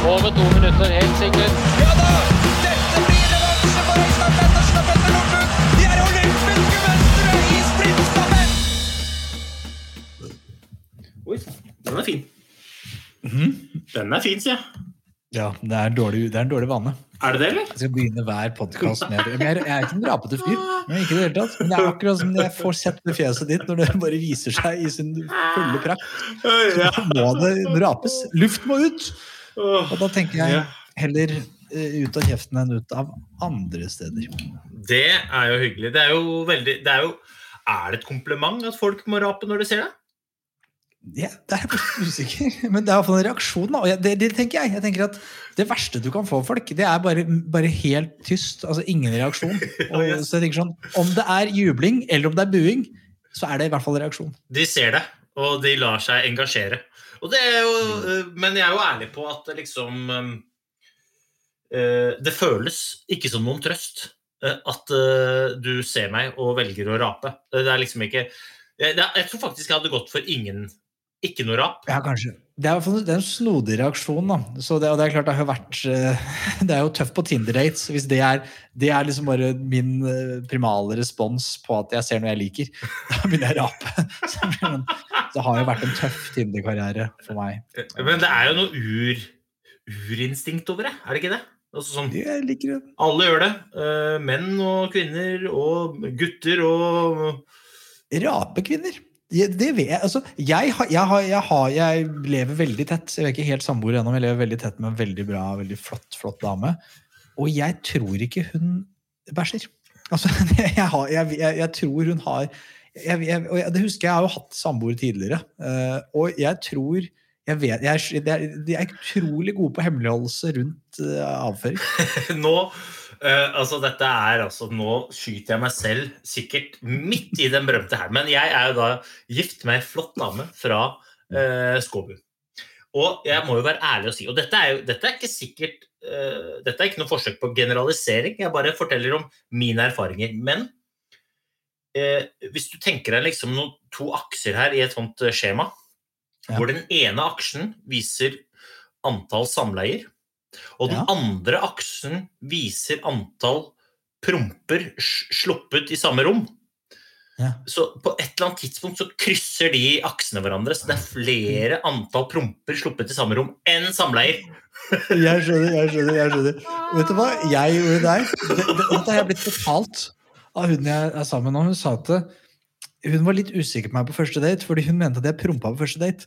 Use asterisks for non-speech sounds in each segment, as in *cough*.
Over to minutter, helt sikkert. Ja da! Dette blir revansje for Øystein Pettersen og Petter Northug! De er olympiske mestere i sprintstafett! Oi, den er fin. Den er fin, sier jeg. Ja, det er, dårlig, det er en dårlig vane. Er det det, eller? Jeg skal begynne hver podkast med det. Jeg, jeg er ikke en rapete fyr. Men ikke det hele tatt. Men det er akkurat som når jeg får sett det fjeset ditt når det bare viser seg i sin fulle prakt. Så må det rapes. Luft må ut! Og da tenker jeg heller eh, ut av kjeften enn ut av andre steder. Det er jo hyggelig. Det er jo veldig det er, jo, er det et kompliment at folk må rape når de ser deg? Ja, det er jeg usikker, *laughs* men det er iallfall en reaksjon. Da. Og det, det tenker jeg. jeg tenker at Det verste du kan få folk, det er bare, bare helt tyst. Altså ingen reaksjon. *laughs* Og, så jeg tenker sånn, Om det er jubling eller om det er buing, så er det i hvert fall reaksjon. De ser det, og de lar seg engasjere. Jo, øh, men jeg er jo ærlig på at det liksom øh, Det føles ikke som noen trøst at du ser meg og velger å rape. Det er liksom ikke jeg tror faktisk jeg hadde gått for ingen ikke noe rap. Ja, kanskje. Det er, det er en snodig reaksjon. da. Så det, det er klart det har vært eh, *laughs* Det er jo tøft på Tinder-dates. Hvis det er, det er liksom bare min eh, primale respons på at jeg ser noe jeg liker, *laughs* da begynner jeg å rape. *laughs* Så det har jo vært en tøff Tinder-karriere for meg. Men det er jo noe ur, urinstinkt over det, er det ikke det? Altså sånn, Jeg liker det. alle gjør det. øh, menn og kvinner og gutter og Rapekvinner. Det, det vet jeg. Altså, jeg, har, jeg, har, jeg, har, jeg lever veldig tett. Jeg er ikke helt samboer ennå, men jeg lever veldig tett med en veldig bra, veldig flott, flott dame. Og jeg tror ikke hun bæsjer. Altså, *laughs* har, jeg, tror hun har det husker jeg, har jo hatt samboer tidligere. eh, og jeg tror jeg vet, jeg, De er utrolig gode på hemmeligholdelse rundt eh, avføring. *laughs* nå eh, altså dette er altså Nå skyter jeg meg selv sikkert midt i den berømte her. Men jeg er jo da gift med ei flott dame fra uh, Skåbu. Og jeg må jo være ærlig og si Og dette er jo dette er ikke sikkert uh, Dette er ikke noe forsøk på generalisering. Jeg bare forteller om mine erfaringer. Men hvis du tenker deg liksom noen, to akser her i et sånt skjema, Ja. hvor den ene aksjen viser antall samleier, og den Ja. andre aksen viser antall promper sluppet i samme rom. Ja. Så på et eller annet tidspunkt så krysser de aksene hverandre, så det er flere antall promper sluppet i samme rom enn samleier. *laughs* Jeg skjønner, jeg skjønner. jeg skjønner. Vet du hva jeg gjorde der? Det- det- Dette har jeg blitt fortalt av hun jeg er sammen med nå. Hun sa at hun var litt usikker på meg på første date, fordi hun mente at jeg prompa på første date.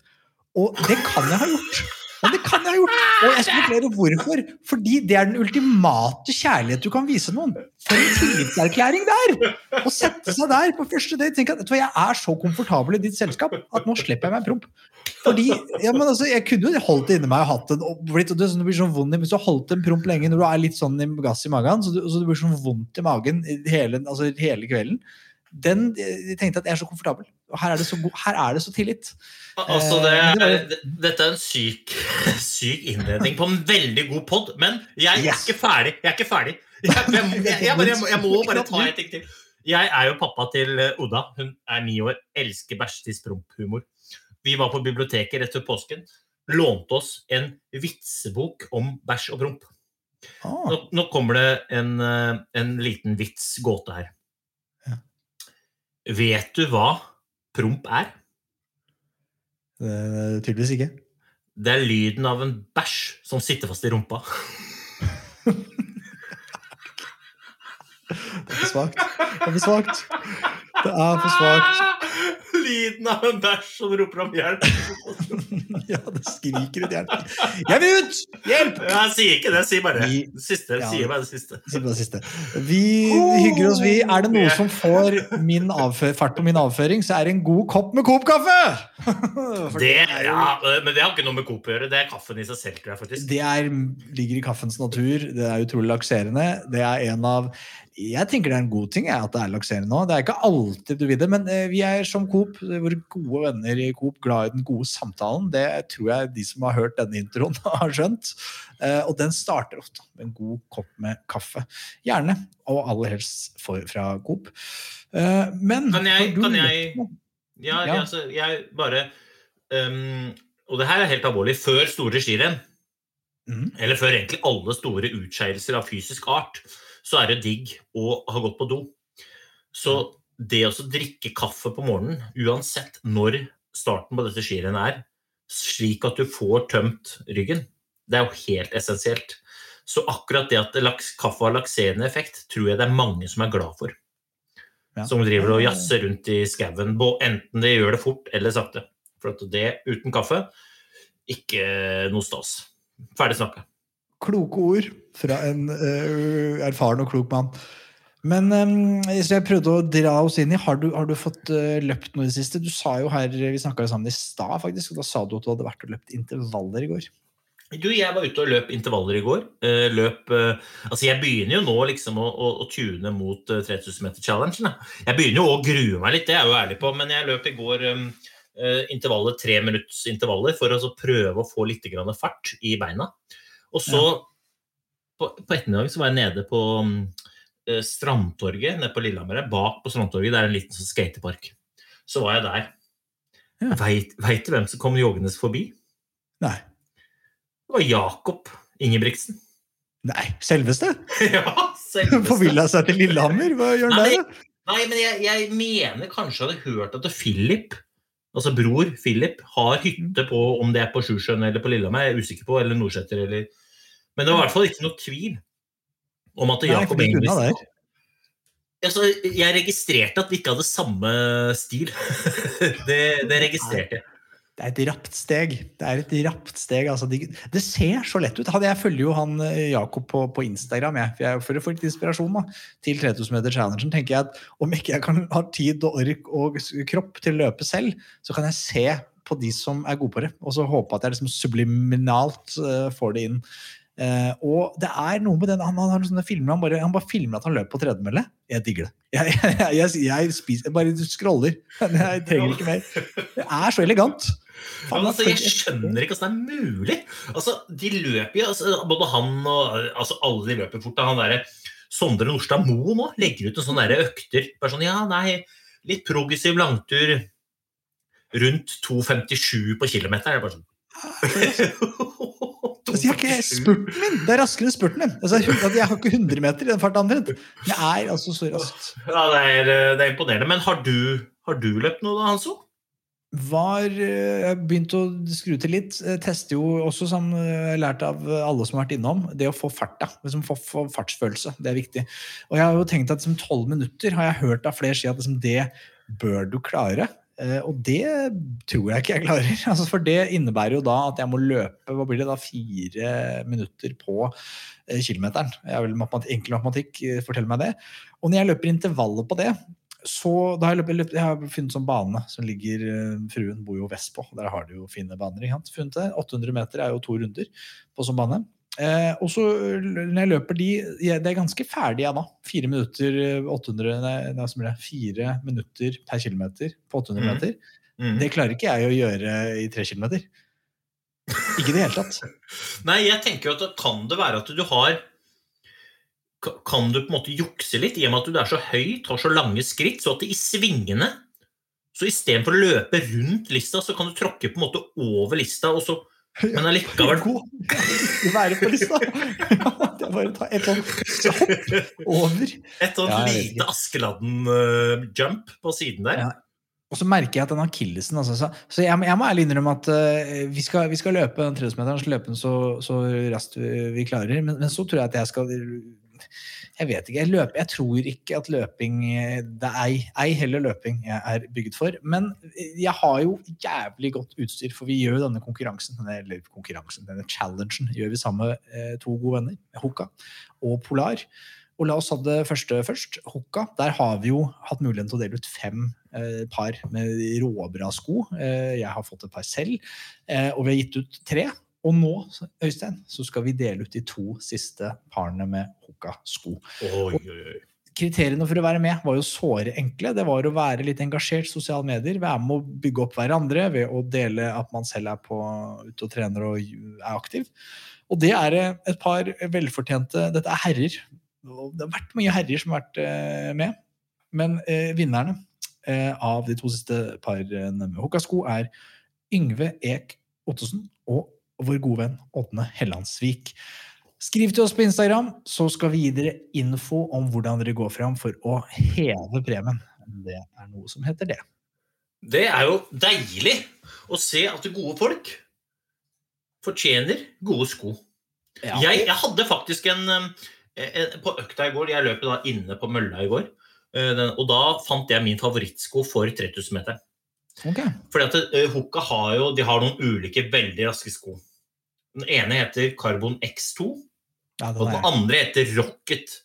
Og det kan jeg ha gjort. Ja, det kan jeg ha gjort. Og jeg skal forklare hvorfor. Fordi det er den ultimate kjærlighet du kan vise noen. For en tillitserklæring der! Å sette seg der på første date tenke at jeg er så komfortabel i ditt selskap at nå slipper jeg meg en promp. Fordi, ja, men altså, Jeg kunne jo holdt det inni meg og hatt en blitt, og det, sånn, blir sånn vondt Hvis du har holdt en promp lenge når du er litt sånn i gass i magen, så, du, så det blir sånn vondt i magen hele, altså, hele kvelden den, Jeg tenkte at jeg er så komfortabel. Her er det så, god, her er det så tillit. Altså, det Eh, det var er, dette er en syk, *laughs* syk innledning på en veldig god pod, men jeg er Yes. ikke ferdig. Jeg er ikke ferdig. Jeg, jeg, jeg, jeg, må, bare ta en ting til. Jeg er jo pappa til eh, Oda. Hun er ni år. Elsker bæsjetiss promphumor. Vi var på biblioteket rett før påsken. Lånte oss en vitsebok om bæsj og promp. Ah, Nå, nå kommer det en, eh, en liten vits, gåte her. Ja. Vet du hva promp er? det, tydeligvis ikke. Det er lyden av en bæsj som sitter fast i rumpa. *laughs* Det er for svakt. Det er for svakt. Det er for svakt. Lyden av en bæsj som roper om hjelp. *laughs* Ja, det skriker ut hjelp. Jeg vil ut! Hjelp! Jeg sier ikke det, jeg sier bare det siste. Ja. Sier bare det siste. Sier bare det siste. Vi hygger oss, vi. Er det noe som får min fart på min avføring, så er det en god kopp med Coop-kaffe! *laughs* Det, ja, men det har ikke noe med Coop å gjøre. Det er kaffen i seg selv, tror jeg faktisk. Det er, ligger i kaffens natur. Det er utrolig lakserende. Det er en av Jeg tenker det er en god ting jeg, at det er lakserende nå. Det er ikke alltid du vil det, men eh, vi er som Coop, våre gode venner i Coop, glad i den gode samtalen. Det tror jeg de som har hørt denne introen, *laughs* har skjønt. Eh, Og den starter ofte med en god kopp med kaffe. Gjerne, og aller helst for, fra Coop. Eh, Men Kan jeg- kan jeg-? Ja, Ja. Altså, jeg bare um, Og det her er helt alvorlig. Før store skirenn, mm. eller før egentlig alle store utskeielser av fysisk art, så er det digg å ha gått på do. Så det å drikke kaffe på morgenen, uansett når starten på dette skirennet er, slik at du får tømt ryggen, det er jo helt essensielt. Så akkurat det at kaffe har lakserende effekt, tror jeg det er mange som er glad for. Ja. Som driver og jazzer rundt i skauen. Enten de gjør det fort eller sakte. For at det uten kaffe, ikke noe stas. Ferdig snakka. Kloke ord fra en uh, erfaren og klok mann. Men um, jeg prøvde å dra oss inn i Har du, har du fått uh, løpt noe i det siste? Du sa jo her, Vi snakka sammen i stad, faktisk, og da sa du at du hadde vært og løpt intervaller i går. Du, jeg var ute og løp intervaller i går. Uh, Løp uh, Altså, jeg begynner jo nå liksom å, å, å tune mot eh, 3000 meter-challengen. Jeg begynner jo å grue meg litt, det er jeg jo ærlig på, men jeg løp i går um, intervaller, tre minutts intervaller for å prøve å få litt fart i beina. Og så på, på ettermiddagen så var jeg nede på eh, Strandtorget nede på Lillehammer. Bak på Strandtorget det er en liten sånn skatepark. Så var jeg der. Ja. Veit, du hvem som kom joggende forbi? Nei. Det var Jakob Ingebrigtsen. Nei, selveste? *laughs* ja, selveste. Forvilla seg til Lillehammer? Hva gjør han der? Nei, men jeg, jeg mener kanskje jeg hadde hørt at Philip, altså bror Philip, har hytte på om det er på Sjusjøen eller på Lillehammer, jeg er usikker på, eller Nordseter eller Men det var i hvert fall ikke noe tvil om at Jakob unna altså, Jeg registrerte at vi ikke hadde samme stil. *laughs* det, det registrerte jeg. Det er et rapt steg. Det er et rapt steg. Altså, de, det ser så lett ut. Jeg følger jo han eh, Jakob på, på Instagram jeg, for, jeg, for å få litt inspirasjon da, til 3000 meter challengen. tenker jeg at Om ikke jeg kan ha tid og ork og kropp til å løpe selv, så kan jeg se på de som er gode på det, og så håpe at jeg liksom subliminalt eh, får det inn. Eh, og det er noe med den, Han, han har sånne filmer, han bare, han bare filmer at han løper på tredemølle. Jeg digger det. *laughs* Jeg, jeg, jeg, jeg, spiser, bare scroller. *laughs* Jeg trenger ikke mer. Det er så elegant. Men altså, jeg skjønner ikke hvordan det er mulig. Altså, De løper jo, altså, både han og altså, alle de løper fort. da. Han derre Sondre Nordstad Moe nå legger ut en sånn derre økter. Bare sånn, ja, nei, litt progressiv langtur rundt 2,57 på kilometeren. Jeg bare sånn *laughs* Altså, jeg har ikke spurten min! Det er raskere enn spurten min. Altså, jeg har ikke 100 meter i den farten omtrent. Jeg er altså så raskt. Ja, det er, det er imponerende. Men har du, har du løpt noe, da, Hanso? Var eh, Jeg begynte å skru til litt. Tester jo også, som jeg lærte lært av alle som har vært innom, det å få farta. Liksom få, få fartsfølelse. Det er viktig. Og jeg har jo tenkt at liksom, 12 minutter har jeg hørt av flere si at liksom, det bør du klare. Eh, Og det tror jeg ikke jeg klarer. *laughs* Altså, for det innebærer jo da at jeg må løpe hva blir det da, fire minutter på eh, kilometeren. Jeg er matematikk, enkel matematikk, eh, fortell meg det. Og når jeg løper intervallet på det, så da har jeg, løpet, jeg har funnet sånn bane som ligger Fruen bor jo vestpå, der har de jo fine baner. Funnet det. 800 meter er jo to runder på sånn bane. Eh, og så når jeg løper de jeg, Det er ganske ferdig, jeg da. Fire minutter eh, 800, nei, nei, blir det fire minutter per kilometer på 800 Mhm. meter. Mm. Det klarer ikke jeg å gjøre i tre kilometer. Ikke i det hele tatt. *laughs* Nei, jeg tenker jo at kan det være at du har kan du på en måte jukse litt, i og med at du er så høy, tar så lange skritt, så at i svingene Så istedenfor å løpe rundt lista, så kan du tråkke på en måte over lista, og så Men allikevel. Være på lista. *laughs* Det er bare å ta et sånt hopp over. Et sånt Ja, lite. Askeladden-jump på siden der. Ja. Og så merker jeg at den akillesen altså, så, så jeg, jeg må ærlig innrømme at uh, vi, skal, vi skal løpe den 30-meteren, så løpe den så, så raskt vi, vi klarer. Men, men så tror jeg at jeg skal Jeg vet ikke. Jeg, løper, jeg tror ikke at løping Det er ei, ei heller løping jeg er bygget for. Men jeg har jo jævlig godt utstyr, for vi gjør jo denne konkurransen, eller konkurransen, denne challengen gjør vi sammen med eh, to gode venner, Hoka og Polar. Og la oss ta det første først. Hoka. Der har vi jo hatt muligheten til å dele ut fem eh, par med råbra sko. Eh, jeg har fått et par selv, eh, og vi har gitt ut tre. Og nå, Øystein, så skal vi dele ut de to siste parene med Hoka-sko. Kriteriene for å være med var jo såre enkle. Det var å være litt engasjert sosiale medier, være med å bygge opp hverandre ved å dele at man selv er på, ute og trener og er aktiv. Og det er et par velfortjente Dette er herrer. Det har vært mye herrer som har vært eh, med, men eh, vinnerne eh, av de to siste parene med Hokasko er Yngve Ek Ottosen og vår gode venn Ådne Hellandsvik. Skriv til oss på Instagram, så skal vi gi dere info om hvordan dere går fram for å heve premien. Det er noe som heter det. Det er jo deilig å se at gode folk fortjener gode sko. Jeg, jeg hadde faktisk en, um, en På økta i går, jeg løp da inne på mølla i går, eh, og da fant jeg min favorittsko for 3000-meteren. Ok. Fordi at Hoka har jo de har noen ulike veldig raske sko. Den ene heter Carbon X2, Ja, og den andre heter Rocket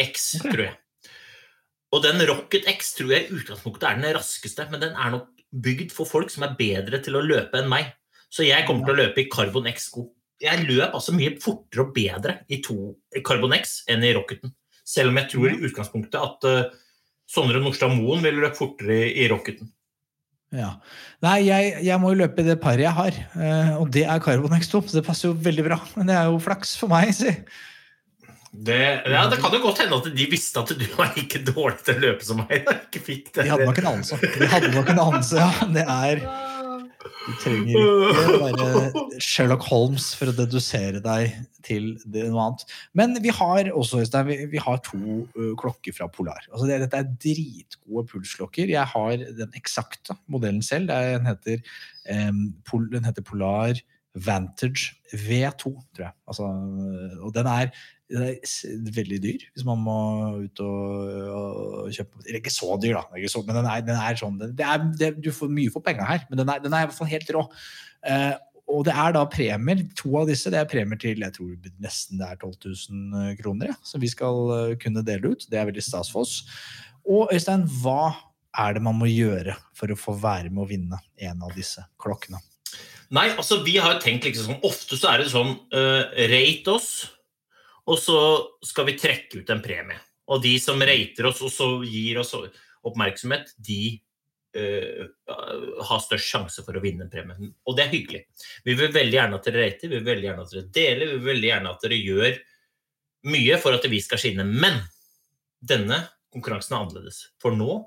X, okay. tror jeg. Og den Rocket X tror jeg i utgangspunktet er den raskeste, men den er nok bygd for folk som er bedre til å løpe enn meg. Så jeg kommer til å løpe i Carbon X-sko. Jeg løp altså mye fortere og bedre i to Carbon X enn i Rocketen. Selv om jeg tror i utgangspunktet at uh, Sondre Nordstad Moen ville løpt fortere i, i Rocketen. Ja. Nei, jeg, jeg må jo løpe i det paret jeg har, eh, og det er Carbon X2, så det passer jo veldig bra. Men det er jo flaks for meg, si. Det, ja, det kan jo godt hende at de visste at du var like dårlig til å løpe som meg. De hadde nok en anelse. De hadde nok en anelse, ja. Det er Du trenger ikke *laughs* være Sherlock Holmes for å dedusere deg til det, noe annet. Men vi har også, vi, vi har to klokker fra Polar. Altså det, dette er dritgode pulsklokker. Jeg har den eksakte modellen selv. Det er, den, heter, den heter Polar Vantage V2, tror jeg. Altså, og den er, den er veldig dyr hvis man må ut og, og kjøpe Eller ikke så dyr, da, så, men den er, den er sånn det er, det, Du får mye for penga her, men den er, den er i hvert fall helt rå. Eh, og det er da premier. To av disse det er premier til jeg tror nesten det er 12 000 kroner, ja, som vi skal eh, kunne dele ut. Det er veldig stas for oss. Og Øystein, hva er det man må gjøre for å få være med å vinne en av disse klokkene? Nei, altså vi har tenkt liksom Ofte så er det sånn uh, Rate oss, og så skal vi trekke ut en premie. Og de som rater oss og så gir oss oppmerksomhet, de uh, har størst sjanse for å vinne en premie. Og det er hyggelig. Vi vil veldig gjerne at dere rater, vi vil veldig gjerne at dere deler, vi vil veldig gjerne at dere gjør mye for at vi skal skinne. Men denne konkurransen er annerledes. For nå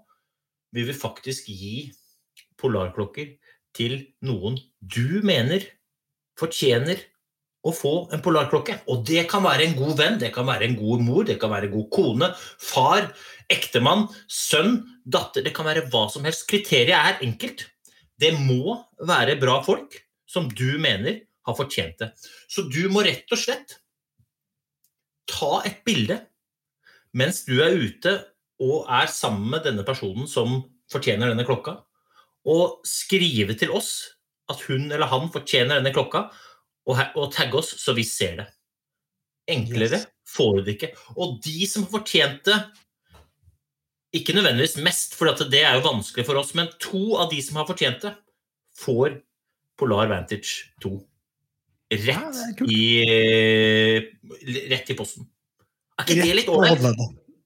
vil vi faktisk gi polarklokker til noen du mener fortjener å få en polarklokke. Og det kan være en god venn, det kan være en god mor, det kan være en god kone, far, ektemann, sønn, datter. Det kan være hva som helst. Kriteriet er enkelt. Det må være bra folk som du mener har fortjent det. Så du må rett og slett ta et bilde mens du er ute og er sammen med denne personen som fortjener denne klokka, og skrive til oss at hun eller han fortjener denne klokka, og, og tagge oss så vi ser det. Enklere Yes. får du det ikke. Og de som har fortjent det, ikke nødvendigvis mest, for det er jo vanskelig for oss, men to av de som har fortjent det, får Polar Vantage 2 rett, det er i, rett i posten. Er ikke det litt ålreit?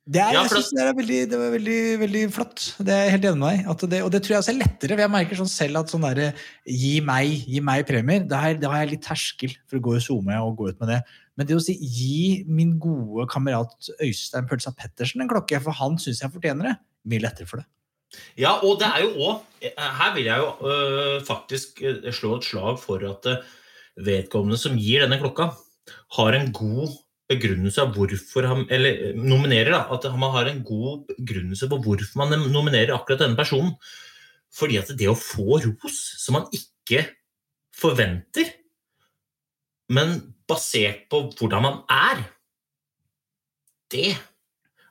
Det er, Ja, jeg synes det er veldig, det var veldig, veldig flott. Det er jeg helt enig med deg. Det, og det tror jeg også er lettere. Jeg merker sånn selv at sånn derre gi meg, gi meg premier, da har, jeg- litt terskel for å gå i SoMe og gå ut med det. Men det å si gi min gode kamerat Øystein Pølsa Pettersen en klokke, for han syns jeg fortjener det, mye lettere for det. Ja, og det er jo òg Her vil jeg jo øh, faktisk øh, slå et slag for at vedkommende som gir denne klokka, har en god begrunnelse av hvorfor han Eller øh, nominerer, da. At man har en god begrunnelse på hvorfor man nominerer akkurat denne personen. Fordi at det å få ros som man ikke forventer, men basert på hvordan man er, det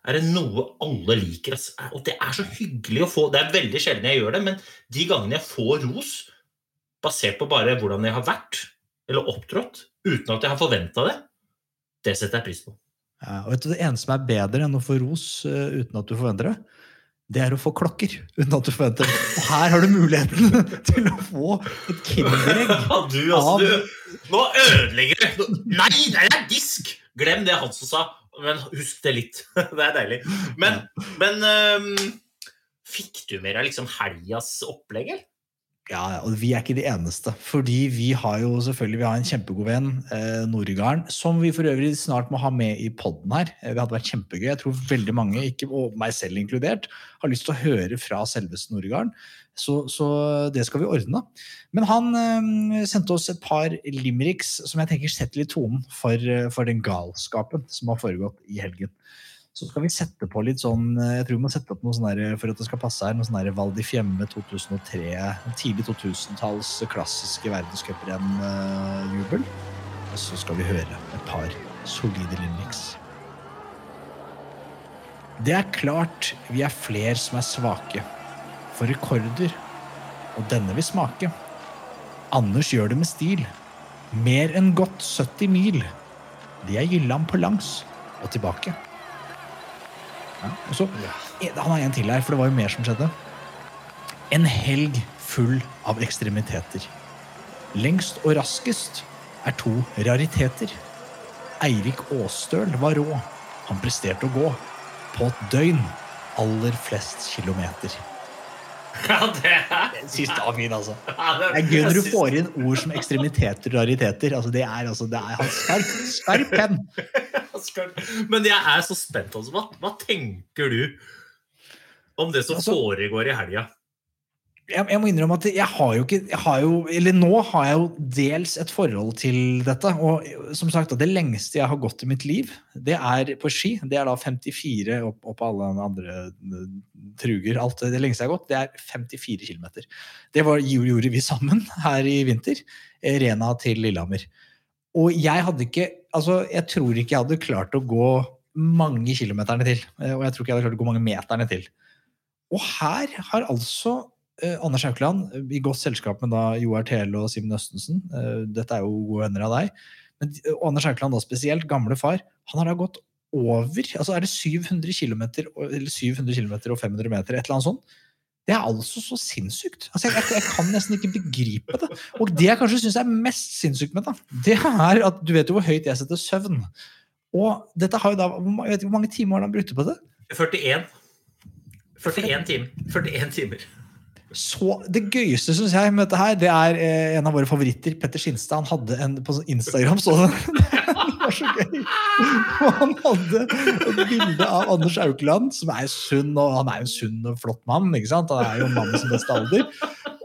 er det noe alle liker. ass. Og det er så hyggelig å få Det er veldig sjelden jeg gjør det, men de gangene jeg får ros basert på bare hvordan jeg har vært eller opptrådt, uten at jeg har forventa det, det setter jeg pris på. Ja, og vet du, Det eneste som er bedre enn å få ros uh, uten at du forventer det, det er å få klokker uten at du forventer det. Og her har du muligheten *laughs* til å få et kinderegg. *laughs* Du, altså, du, nå ødelegger du! Nei, det er disk! Glem det han som sa, men husk det litt. *laughs* Det er deilig. Men, men um, fikk du med deg liksom helgas opplegg, eller? Ja, og vi er ikke de eneste. Fordi vi har jo selvfølgelig vi har en kjempegod venn, eh, Noregarden, som vi for øvrig snart må ha med i poden her. Eh, Det hadde vært kjempegøy. Jeg tror veldig mange, ikke, og meg selv inkludert, har lyst til å høre fra selveste Noregarden. Så, så det skal vi ordne. Men han eh, sendte oss et par limericks som jeg tenker setter litt tonen for, eh, for den galskapen som har foregått i helgen. Så skal vi sette på litt sånn Jeg tror vi må sette opp noe sånn der, for at det skal passe her, noe sånn Val di Fiemme 2003, tidlig 2000-talls klassiske verdenscuprenn-jubel. Og så skal vi høre et par solide Linux. Det er klart vi er fler som er svake for rekorder, og denne vil smake. Anders gjør det med stil. Mer enn godt 70 mil. De er Gylland på langs og tilbake. Og så, Han har en til her, for det var jo mer som skjedde. En helg full av ekstremiteter. Lengst og raskest er to rariteter. Eirik Aastøl var rå. Han presterte å gå på et døgn aller flest kilometer. *laughs* Ja, det er Sist var fin, altså. det, er gøy når du får inn ord som ekstremiteter og rariteter. Altså, det er, altså, det er hans skarp, skarp penn. Men jeg er så spent. Altså. Hva, hva tenker du om det som Altså- foregår i helga? Jeg, jeg må innrømme at jeg har jo ikke jeg har jo, Eller nå har jeg jo dels et forhold til dette. Og som sagt, det lengste jeg har gått i mitt liv, det er på ski. Det er da 54 opp, opp alle andre eh, truger. Alt det lengste jeg har gått, det er 54 km. Det var, gjorde vi sammen her i vinter. eh, Rena til Lillehammer. Og jeg hadde ikke Altså, jeg tror ikke jeg hadde klart å gå mange kilometerne til. eh, Og jeg tror ikke jeg hadde klart å gå mange meterne til. Og her har altså eh, Anders Haukeland, eh, i godt selskap med da Joar Tele og Simen Østensen. eh, dette er jo gode venner av deg. Men, og Anders Haukeland da spesielt, gamle far, han har da gått over altså Er det 700 km, eller 700 km og 500 meter, et eller annet sånt? Det er altså så sinnssykt. Altså, jeg, jeg, kan nesten ikke begripe det. Og det jeg kanskje syns er mest sinnssykt med det, det er at du vet jo hvor høyt jeg setter søvn. Og dette har jo da, jeg vet ikke hvor mange timer har han brukt på det? 41. 41 timer. 41 timer. Så Det gøyeste synes jeg med dette her, det er eh, en av våre favoritter, Petter Skinstad. Han hadde en på Instagram så det *laughs* var så gøy! Og han hadde et bilde av Anders Aukland, som er sunn, og han er en sunn og flott mann. ikke sant? Han er jo mannens beste alder.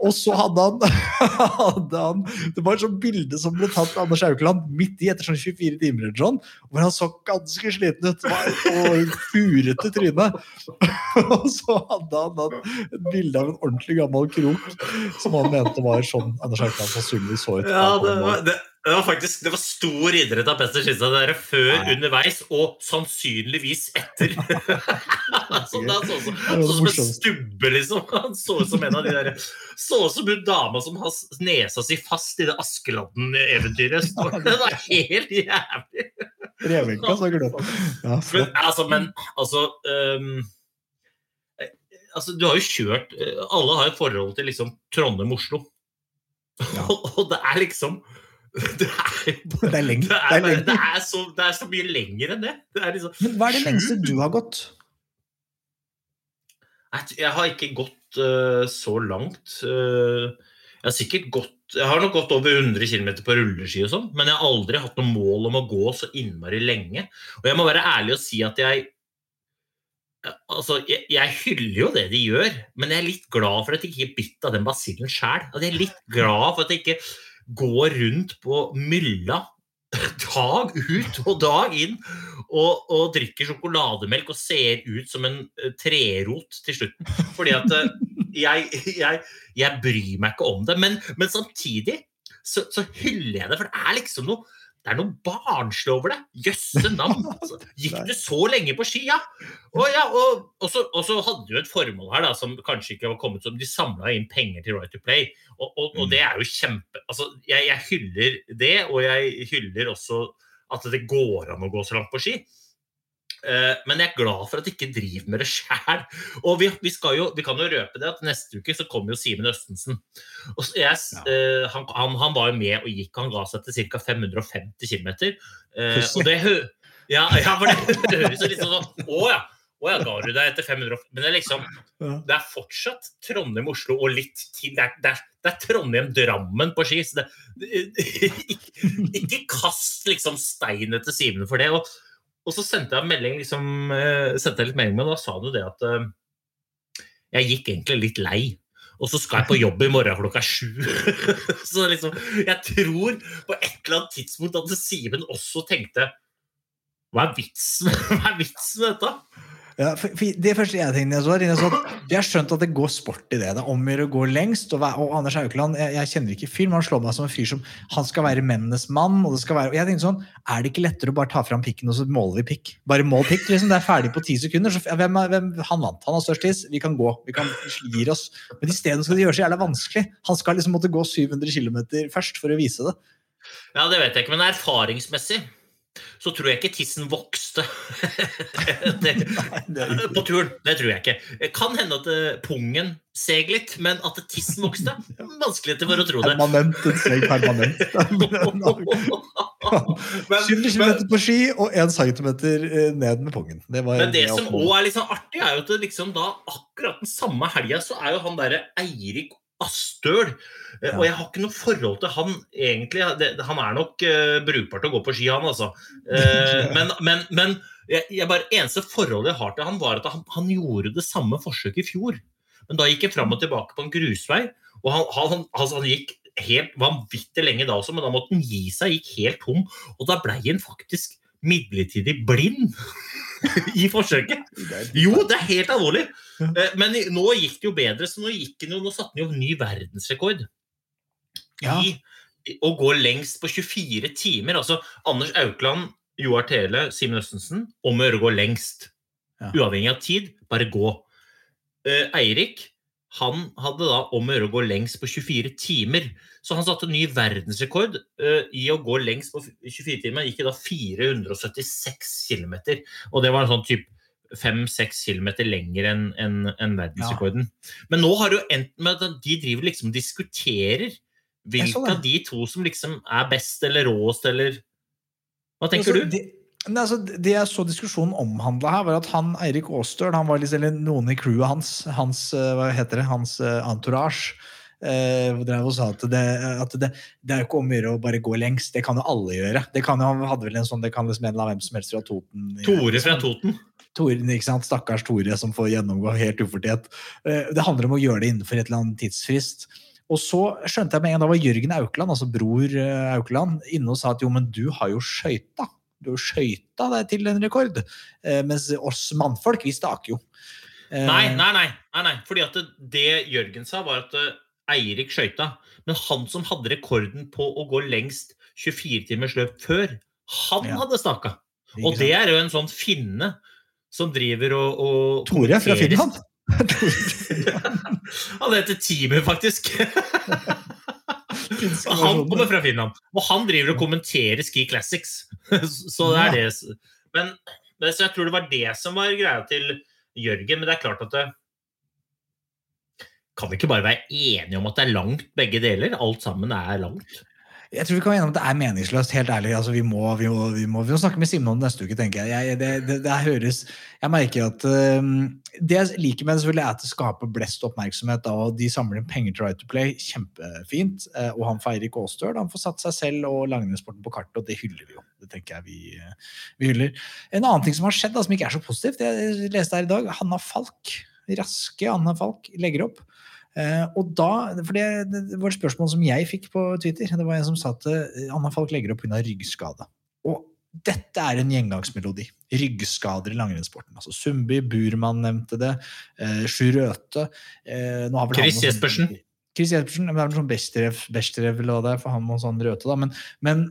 Og så hadde han, *laughs* hadde han Det var et sånt bilde som ble tatt av Anders Aukland midt i etter sånn 24 timer, eller sånn, hvor han så ganske sliten ut og furete tryne. *laughs* Og så hadde han et bilde av en ordentlig gammel krok som han mente var sånn Anders Haukeland sannsynligvis så ut. Ja, det var, det, det var faktisk det var stor idrett av Petter Skistad der før, Ja, underveis og sannsynligvis etter. *laughs* så det er sånn som, Det var sånn som en stubbe, liksom. Han så ut som en av de der Så ut som hun dama som har nesa si fast i det Askeladden-eventyret. Det var helt jævlig. Revenka, så. Ja, Men altså, men altså eh, Altså, du har jo kjørt eh, Alle har et forhold til liksom Trondheim-Oslo. Ja. *laughs* og det er liksom *laughs* Det er jo Det er lenger. det *laughs* Det er, er bare, det, er så, det er så mye lenger enn det. det liksom, Men hva er det lengste du har gått? Jeg, har ikke gått uh, så langt. Uh, jeg har sikkert gått Jeg har nok gått over 100 km på rulleski og sånn, men jeg har aldri hatt noe mål om å gå så innmari lenge. Og jeg må være ærlig og si at jeg Altså, jeg, jeg hyller jo det de gjør, men jeg er litt glad for at jeg ikke er bitt av den basillen sjæl. Jeg er litt glad for at jeg ikke går rundt på mylla dag ut og dag inn og, og drikker sjokolademelk og ser ut som en eh, trerot til slutten. Fordi at eh, jeg, jeg, jeg bryr meg ikke om det. Men, men samtidig så, så hyller jeg det, for det er liksom noe det er noe barnslig over det. Jøsse navn! *laughs* Altså, gikk du så lenge på ski, ja? Og, ja, og, og, så, og så hadde du et formål her da, som kanskje ikke var kommet som De samla inn penger til Right to Play, og, det er jo kjempe altså, jeg, jeg hyller det, og jeg hyller også at det går an å gå så langt på ski. Eh, Men jeg er glad for at jeg ikke driver med det sjæl. Og vi, vi, skal jo, vi kan jo røpe det at neste uke så kommer jo Simen Østensen. Jeg, ja. eh, han, han, han var jo med og gikk. Han ga seg til ca. 550 km. Og det ja, ja, for det, det høres jo litt sånn sånn Å ja. Å ja, ga du deg etter 500 Men det er liksom Det er fortsatt Trondheim-Oslo og litt til. Det er, det er, det er Trondheim-Drammen på ski. Så det, det, *laughs* ikke, ikke kast liksom stein etter Simen for det. Og, og så sendte jeg melding liksom, eh, sendte jeg litt melding med, og da sa du det at eh, jeg gikk egentlig litt lei. Og så skal jeg på jobb i morgen klokka sju. *laughs* så liksom, jeg tror på et eller annet tidspunkt at Simen også tenkte Hva er vitsen *laughs* Hva er vitsen med dette? Ja, det første jeg tenkte jeg så, jeg så jeg har skjønt at det går sport i det. Det omgjør å gå lengst. Og, og Anders Haukeland, jeg, jeg kjenner ikke fyren, men han slår meg som en fyr som han skal være mennenes mann. Og det skal være, og jeg tenkte sånn, Er det ikke lettere å bare ta fram pikken og så måler vi pikk? Bare mål pikk. liksom, Det er ferdig på ti sekunder. Så, hvem, hvem, han vant. Han har størst tiss. Vi kan gå. Vi kan gir oss. Men isteden skal det gjøre så jævla vanskelig. Han skal liksom måtte gå 700 km først for å vise det. Ja, Det vet jeg ikke, men erfaringsmessig så tror jeg ikke tissen vokste *laughs* det, er på turen. Det tror jeg ikke. Det kan hende at eh, pungen seg litt, men at tissen vokste *laughs* Vanskelig for å tro det. Permanent. En steg permanent. *laughs* 700 km på ski og 1 centimeter ned med pungen. Det var Men det som òg er litt sånn artig, er jo at liksom da akkurat den samme helga så er jo han derre Eirik Astøl. Eh, Ja. Og jeg har ikke noe forhold til han egentlig. Han er nok uh, brukbar til å gå på ski, han altså. Uh, *laughs* men men, men jeg, jeg bare, eneste forholdet jeg har til han, var at han, han gjorde det samme forsøket i fjor. Men da gikk jeg fram og tilbake på en grusvei, og han, han, altså, han gikk helt vanvittig lenge da også, men da måtte han gi seg, gikk helt tom. Og da ble han faktisk midlertidig blind *laughs* i forsøket. Jo, det er helt alvorlig. Eh, Men nå gikk det jo bedre, så nå, gikk det jo, nå satte han jo ny verdensrekord Ja. i å gå lengst på 24 timer. Altså Anders Aukland, Joar Tele, Simen Østensen om å gjøre å gå lengst. Uavhengig av tid, bare gå. Eh, Eirik han hadde da om å gjøre å gå lengst på 24 timer. Så han satte ny verdensrekord uh, i å gå lengst på 24 timer. Han gikk da 476 km. Og det var en sånn typ 5-6 km lenger enn en, en verdensrekorden. Men nå har det jo endt med at de driver liksom diskuterer hvilke av de to som liksom er best eller råest, eller Hva tenker Altså, du? Det, altså, det jeg så diskusjonen omhandla her, var at han Eirik Aastøl, han var liksom, eller noen i crewet hans, hans eh, hva heter det, hans eh, entourage, eh, drev og sa at, det, at det, det er jo ikke om å gjøre å bare gå lengst. Det kan jo alle gjøre. Det kan jo, han hadde vel en sånn, det kan liksom en av hvem som helst fra Toten. Tore fra Toten. Tore, ikke sant? Stakkars Tore som får gjennomgå helt ufortjent. Eh, Det handler om å gjøre det innenfor et eller annet tidsfrist. Og så skjønte jeg med en gang, da var Jørgen Aukland, altså bror eh, Aukland, inne og sa at jo, men du har jo skøyta. Skøyta deg til en rekord. Eh, mens oss mannfolk, vi staker jo. Eh, Nei, nei, nei. nei, nei. Fordi at det, det Jørgen sa, var at eh, Eirik skøyta. Men han som hadde rekorden på å gå lengst 24 timers løp før, han Ja. hadde staka. Og det er jo en sånn finne som driver og, og Tore *laughs* fra Finland. Han heter Timer, faktisk. *laughs* Finske Han kommer fra Finland. Og han driver og kommenterer Ski Classics. *laughs* Så det er det. Men, men så jeg tror det var det som var greia til Jørgen. Men det er klart at det Kan vi ikke bare være enige om at det er langt begge deler? Alt sammen er langt. Jeg tror vi kan være enige om at det er meningsløst, helt ærlig. Altså, vi, må, vi, må, vi, må, vi må snakke med Simen om det neste uke, tenker jeg. jeg det, det, det høres Jeg merker at uh, Det jeg liker med det, selvfølgelig er at det skaper blest oppmerksomhet, da, og de samler inn penger til Right to Play. Kjempefint. Uh, og han feirer ikke Aastøl. Han får satt seg selv og langrennssporten på kartet, og det hyller vi jo. Det tenker jeg vi, vi hyller. En annen ting som har skjedd, da, som ikke er så positivt, jeg leste her i dag, Hanna Falk. Raske Anna Falk legger opp. Uh, og da, for det, det, var et spørsmål som jeg fikk på Twitter. Det var en som sa at uh, Anna Falk legger opp pga. ryggskade. Og dette er en gjengangsmelodi. Ryggskader i langrennssporten. Altså Sundby, Burman nevnte det. Uh, Sjur Røthe. Uh, Chris Jespersen. Chris Jespersen, Det er vel sånn Besterev, for han og sånn Røthe, da. Men, men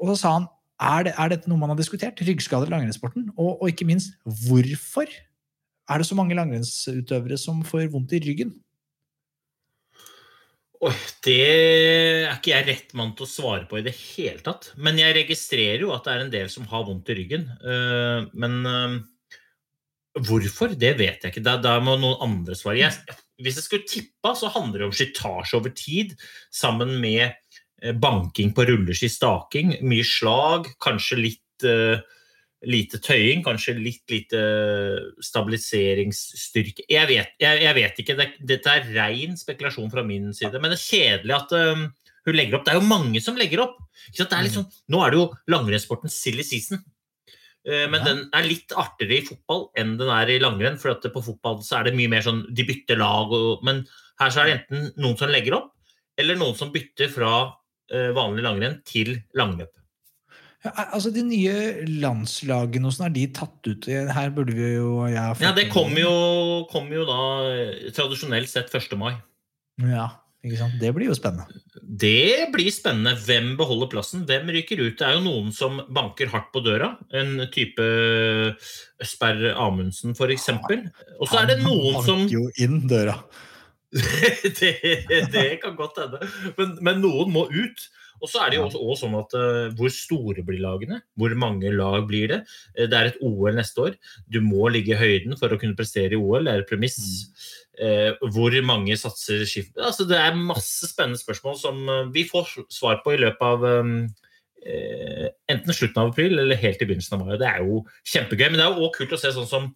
og så sa han er, det, er dette noe man har diskutert? Ryggskader i langrennssporten? Og, og ikke minst, hvorfor er det så mange langrennsutøvere som får vondt i ryggen? Oi, det er ikke jeg rett mann til å svare på i det hele tatt. Men jeg registrerer jo at det er en del som har vondt i ryggen. Eh, men eh, hvorfor, det vet jeg ikke. Da, må noen andre svare. Jeg, hvis jeg skulle tippa, så handler det om slitasje over tid, sammen med eh, banking på rulleski, staking, mye slag, kanskje litt lite tøying, kanskje litt lite stabiliseringsstyrke. Jeg vet, jeg, jeg vet ikke. Det, dette er ren spekulasjon fra min side. Men det er kjedelig at um, hun legger opp. Det er jo mange som legger opp. Det er liksom, nå er det jo langrennssporten silly season. Uh, men ja. den er litt artigere i fotball enn den er i langrenn. For på fotball så er det mye mer sånn de bytter lag. Og, men her så er det enten noen som legger opp, eller noen som bytter fra uh, vanlig langrenn til langløp. Ja, altså De nye landslagene, hvordan er de tatt ut? Her burde vi jo Ja, Det kommer jo, kom jo, da eh, tradisjonelt sett 1. mai. Ja, ikke sant? Det blir jo spennende. Det blir spennende. Hvem beholder plassen? Hvem ryker ut? Det er jo noen som banker hardt på døra. En type Østberg Amundsen, f.eks. Og så er det noen som Han banker jo inn døra. *laughs* det, det, kan godt hende. Men, men noen må ut. Og så er det jo også, også sånn at uh, Hvor store blir lagene? Hvor mange lag blir det? Uh, det er et OL neste år. Du må ligge i høyden for å kunne prestere i OL. Det er et premiss. Uh, hvor mange satser skift... Altså, det er masse spennende spørsmål som vi får svar på i løpet av um, enten slutten av april eller helt i begynnelsen av mai. Det er jo kjempegøy. Men det er jo også kult å se sånn som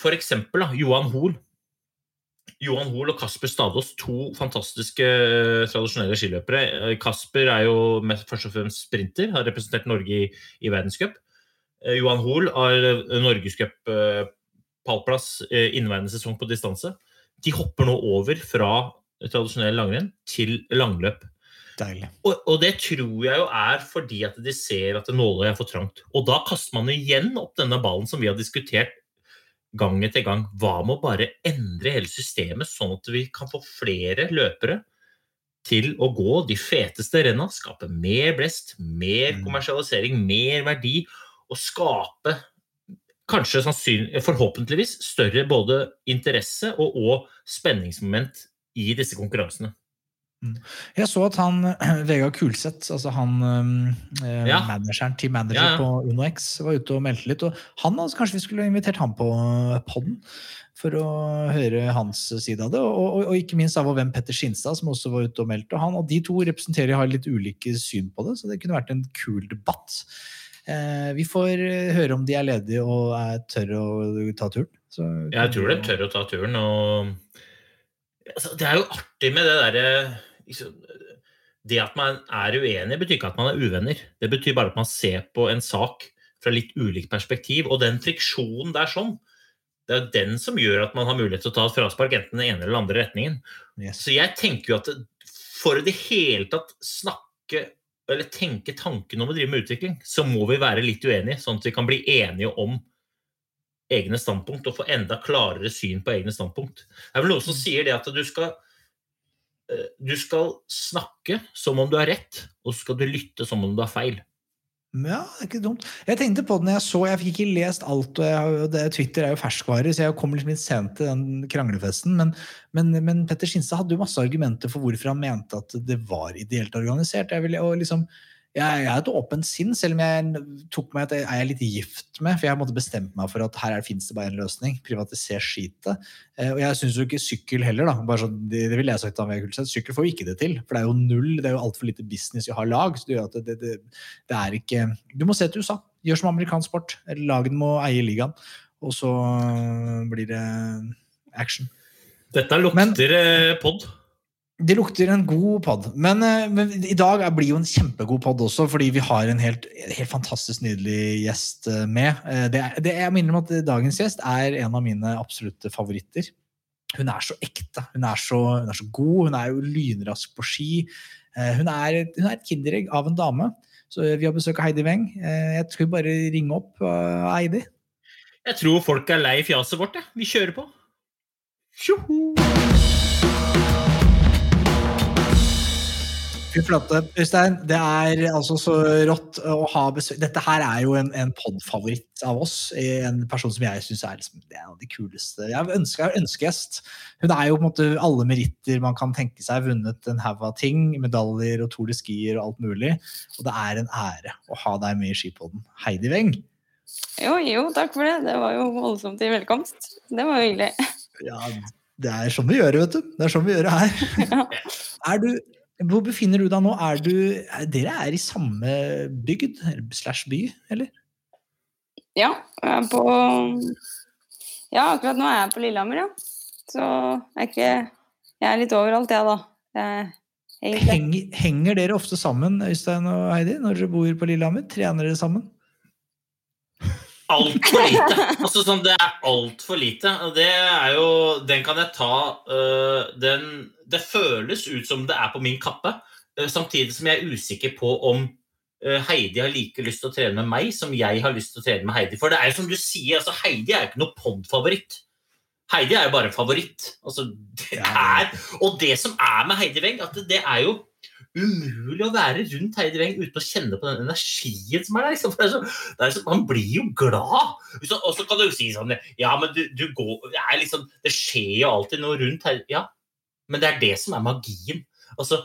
f.eks. Johan Hoel Johan Hoel og Kasper Stadås, to fantastiske eh, tradisjonelle skiløpere. Eh, Kasper er jo mest, først og fremst sprinter, har representert Norge i, i verdenscup. Eh, Johan Hoel har norgescup pallplass inneværende sesong på distanse. De hopper nå over fra tradisjonell langrenn til langløp. Og, og, det tror jeg jo er fordi at de ser at nåløyet er for trangt. Og da kaster man igjen opp denne ballen som vi har diskutert gang etter gang. Hva med å bare endre hele systemet, sånn at vi kan få flere løpere til å gå de feteste renna, skape mer blest, mer mm. kommersialisering, mer verdi, og skape kanskje forhåpentligvis større både interesse og, og spenningsmoment i disse konkurransene. Mm. Jeg så at han *clears throat* Vegard Kulseth, altså han eh, ja. manageren, team manager ja, ja. på UnoX, var ute og meldte litt. Og han, altså, kanskje vi skulle invitert han på poden for å høre hans side av det. Og, og, og ikke minst av hvem Petter Skinstad, som også var ute og meldte. Og, han, og de to representerer har litt ulike syn på det, så det kunne vært en kul debatt. Eh, vi får høre om de er ledige og er tør å ta turen. Så, jeg tror de tør å ta turen. og Det er jo artig med det derre liksom, Det at man er uenig, betyr ikke at man er uvenner. Det betyr bare at man ser på en sak fra litt ulikt perspektiv. Og den friksjonen der sånn, det er den som gjør at man har mulighet til å ta et fraspark enten den ene eller den andre retningen. Yes. Så jeg tenker jo at for i det hele tatt snakke eller tenke tanken om å drive med utvikling, så må vi være litt uenige, sånn at vi kan bli enige om egne standpunkt og få enda klarere syn på egne standpunkt. Det er vel noen som mm. sier det at du skal Eh, du skal snakke som om du har rett, og så skal du lytte som om du har feil. Ja, det er ikke dumt. Jeg tenkte på det når jeg så Jeg fikk ikke lest alt, og, jeg, det, Twitter er jo ferskvare, så jeg kom liksom litt sent til den kranglefesten. Men, men, men Petter Skinstad hadde jo masse argumenter for hvorfor han mente at det var ideelt organisert. Jeg, vil, liksom, jeg, har et åpent sinn, selv om jeg tok meg er jeg litt gift med. For jeg måtte bestemt meg for at her fins det bare en løsning. Privatiser skitet. Eh, og jeg syns jo ikke sykkel heller, da. Bare sånn, det, det ville jeg sagt sett. Sykkel får jo ikke det til. For det er jo null, det er jo altfor lite business i å ha lag. Så det gjør at det, det, det er ikke Du må se til USA. Gjør som amerikansk sport. Lagene må eie ligaen. Og så blir det action. Dette lukter eh, pod. Det lukter en god pod. Men, eh, men i dag blir jo en kjempegod pod også, fordi vi har en helt, helt fantastisk nydelig gjest eh, med. Eh, Det, det, jeg minner om at dagens gjest er en av mine absolutte favoritter. Hun er så ekte, hun er så, hun er så god, hun er jo lynrask på ski. Hun er, hun er et kinderegg av en dame. Så vi har besøk av Heidi Weng. Jeg tror bare ringe opp Heidi. Jeg tror folk er lei fjaset vårt. jeg. Vi kjører på. Tjoho! Fy flate. Øystein, det er altså så rått å ha besøk. Dette her er jo en, en pod-favoritt av oss. En person som jeg syns er liksom, det er en av de kuleste. Jeg ønsker, er ønskegjest. Hun er jo på en måte alle meritter man kan tenke seg. Vunnet en haug av ting. Medaljer og Tour de Skier og alt mulig. Og det er en ære å ha deg med i Skipodden. Heidi Weng. Jo, jo, takk for det. Det var jo voldsomt i velkomst. Det var jo hyggelig. Ja, det er sånn vi gjør det, vet du. Det er sånn vi gjør det her. *laughs* Er du, hvor befinner du deg nå? Er du, er, dere er i samme bygd slash by, eller? Ja, jeg er på Ja, akkurat nå er jeg på Lillehammer, ja. Så jeg er ikke Jeg er litt overalt, jeg, da. Jeg. Henger, henger dere ofte sammen, Øystein og Heidi, når dere bor på Lillehammer? Trener dere sammen? Altfor lite. Altså, sånn, det er altfor lite. Og det er jo Den kan jeg ta uh, den, Det føles ut som det er på min kappe, øh, samtidig som jeg er usikker på om øh, Heidi har like lyst til å trene med meg som jeg har lyst til å trene med Heidi. For det er jo som du sier, altså, Heidi er jo ikke noe pod-favoritt. Heidi er jo bare en favoritt. Altså, det er, og det som er med Heidi Weng, at det, er jo umulig å være rundt Heidi Weng uten å kjenne på den energien som er der. Liksom. Det er så, det er så, man blir jo glad. Og så kan du jo si sånn Ja, men du, du går det, er liksom, det skjer jo alltid noe rundt her. Ja, men det er det som er magien. Altså,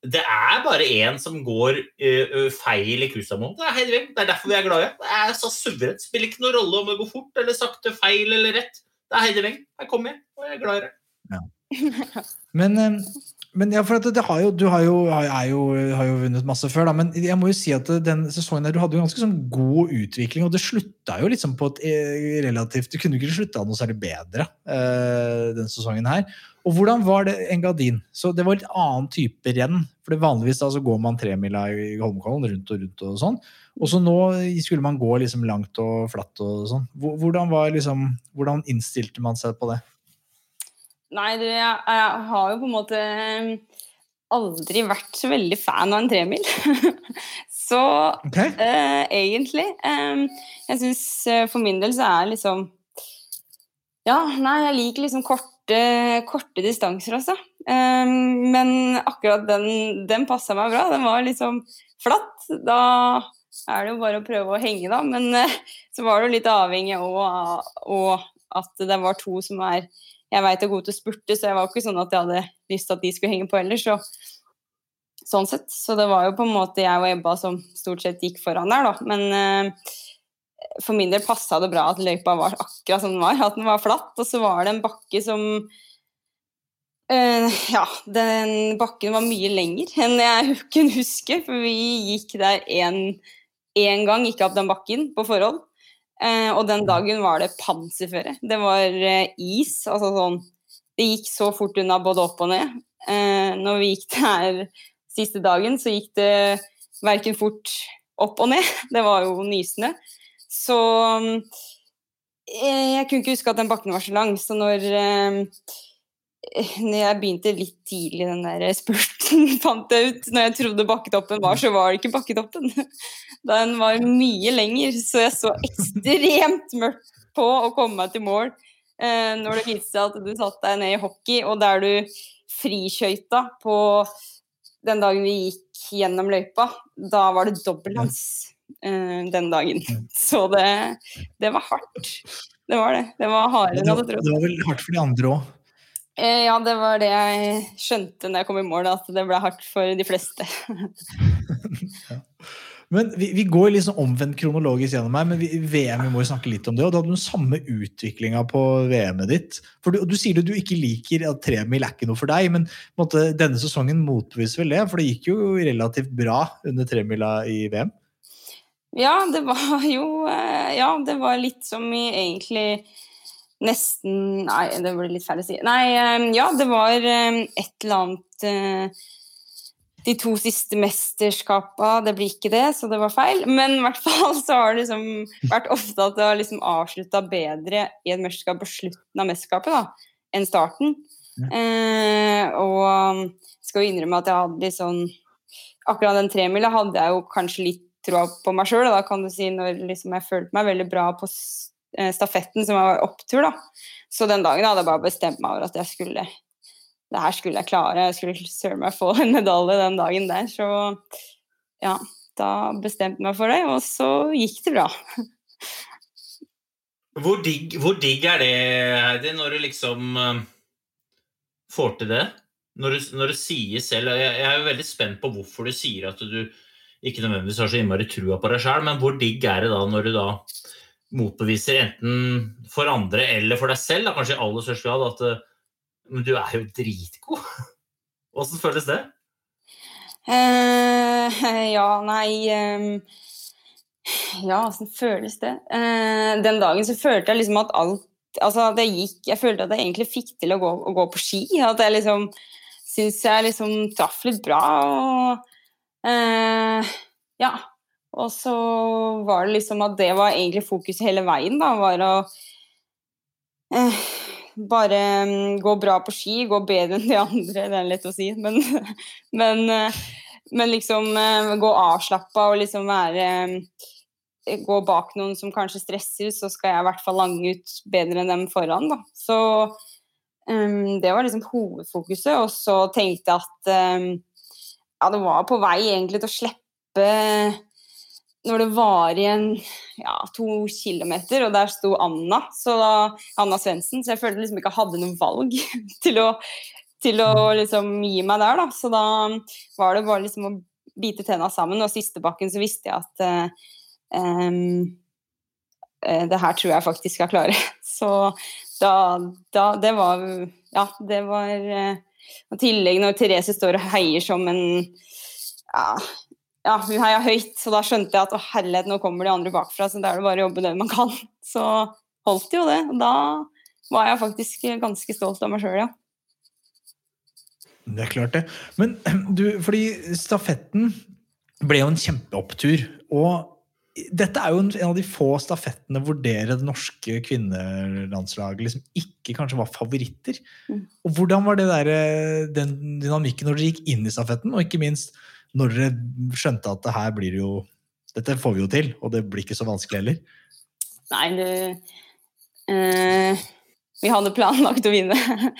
det er bare én som går ø, feil i Kusamon. Det er Heidi Weng. Det er derfor vi er glade. Det er så suverent. Spiller ikke noen rolle om det går fort eller sakte, feil eller rett. Det er Heidi Weng. Her kommer jeg, og jeg er glad i det. *laughs* Men, eh, men ja, for at det har jo, du har jo, har, er jo, har jo vunnet masse før, da, men jeg må jo si at den sesongen der, du hadde jo ganske sånn god utvikling, og det slutta jo liksom på et eh, relativt Du kunne ikke slutta noe særlig bedre eh, den sesongen her. Og hvordan var det Engadin? Så det var litt annen type renn. For det vanligvis da så går man tremila i Holmenkollen rundt og rundt og sånn. Og så nå skulle man gå liksom langt og flatt og sånn. Hvordan, var liksom, hvordan innstilte man seg på det? Nei, du, jeg, jeg har jo på en måte aldri vært så veldig fan av en tremil. *laughs* så okay. eh, egentlig eh, Jeg syns eh, for min del så er liksom Ja, nei, jeg liker liksom korte, korte distanser, altså. Um, men akkurat den, den passa meg bra. Den var liksom flatt. Da er det jo bare å prøve å henge, da. Men uh, så var det jo litt avhengig av at det var to som er jeg veit er gode til å spurte, så jeg var ikke sånn at jeg hadde lyst til at de skulle henge på ellers. Så, sånn sett. Så det var jo på en måte jeg og Ebba som stort sett gikk foran der, da. Men eh, for min del passa det bra at løypa var akkurat som den var. At den var flatt, og så var det en bakke som eh, Ja, den bakken var mye lenger enn jeg *laughs* kunne huske, for vi gikk der én gang, gikk opp den bakken på forhånd. Eh, og den dagen var det panserføre. Det var eh, is. Altså sånn Det gikk så fort unna både opp og ned. Eh, når vi gikk der siste dagen, så gikk det verken fort opp og ned. *laughs* Det var jo nysnø. Så eh, jeg kunne ikke huske at den bakken var så lang, så når eh, når jeg begynte litt tidlig den der spurten, *laughs* fant jeg ut Når jeg trodde bakketoppen var, så var det ikke bakketoppen. *laughs* Den var mye lenger, så jeg så ekstremt mørkt på å komme meg til mål. Eh, når det viste seg at du satte deg ned i hockey, og der du frikjøyta på den dagen vi gikk gjennom løypa, da var det dobbeltlands eh, den dagen. Så det, det var hardt. Det var det. Det var hardere enn jeg hadde trodd. det var vel hardt for de andre òg. Eh, ja, det var det jeg skjønte når jeg kom i mål, at det ble hardt for de fleste. *laughs* Men vi, vi går liksom omvendt kronologisk gjennom her, men vi, VM vi må jo snakke litt om det. og Du hadde den samme utviklinga på VM-et ditt. For du, du sier du, du ikke liker at tremil er ikke noe for deg, men måtte, denne sesongen motbeviser vel det? For det gikk jo relativt bra under tremila i VM. Ja, det var *laughs* jo eh, Ja, det var litt som i egentlig nesten Nei, det blir litt feil å si. Nei, eh, ja, det var eh, et eller annet de to siste mesterskapene, det blir ikke det, så det var feil. Men i hvert fall så har det liksom vært ofte at det har liksom avslutta bedre i et mesterskap på slutten av mesterskapet da, enn starten. Eh, og um, skal jo innrømme at jeg hadde litt sånn Akkurat den tremila hadde jeg jo kanskje litt troa på meg sjøl, da kan du si, når liksom jeg følte meg veldig bra på eh, stafetten, som var opptur, da. Så den dagen hadde jeg bare bestemt meg over at jeg skulle det her skulle jeg klare. Jeg skulle søren meg få en medalje den dagen der. Så ja, da bestemte jeg meg for det, og så gikk det bra. Hvor digg, hvor digg er det, Heidi, når du liksom eh, får til det? Når du, når du sier selv jeg er jo veldig spent på hvorfor du sier at du ikke nødvendigvis har så innmari trua på deg sjøl, men hvor digg er det da når du da motbeviser enten for andre eller for deg selv, da, kanskje i aller største grad, at eh, du er jo dritgod. *laughs* Åssen føles det? Uh, ja, nei um, Ja, åssen føles det? Uh, den dagen så følte jeg liksom at alt Altså at jeg gikk Jeg følte at jeg egentlig fikk til å gå, å gå på ski. At jeg liksom syns jeg liksom traff litt bra. Og eh, ja. Og så var det liksom at det var egentlig fokuset hele veien, da. Var å eh, bare mm, gå bra på ski, gå bedre enn de andre. Det er lett å si, men, *laughs* men, eh, men liksom eh, gå avslappa og liksom være eh, Gå bak noen som kanskje stresser, så skal jeg i hvert fall lange ut bedre enn dem foran, da. Så um, det var liksom hovedfokuset. Og så tenkte jeg at um, ja, det var på vei egentlig til å slippe når det var igjen ja, to kilometer, og der sto Anna, så da, Anna Svendsen, så jeg følte liksom ikke jeg hadde noe valg *laughs* til å, til å liksom gi meg der, da. Så da var det bare liksom å bite tenna sammen, og siste bakken så visste jeg at uh, um, det her tror jeg faktisk skal klare. *laughs* Så da, da Det var Ja, det var Og i tillegg når Therese står og heier som en ja, ja, hun heia høyt, så da skjønte jeg at å herlighet, nå kommer de andre bakfra, så da er det bare å jobbe det man kan. *laughs* Så holdt jo det. Og da var jeg faktisk ganske stolt av meg sjøl, ja. Det er klart det. Men *clears throat* du, fordi stafetten ble jo en kjempeopptur. Og dette er jo en av de få stafettene hvor dere, det norske kvinnelandslaget, liksom ikke kanskje var favoritter. Mm. Og hvordan var det der, eh, den dynamikken når dere gikk inn i stafetten, og ikke minst når dere skjønte at det her blir jo Dette får vi jo til, og det blir ikke så vanskelig heller. Nei, det eh, Vi hadde planlagt å vinne.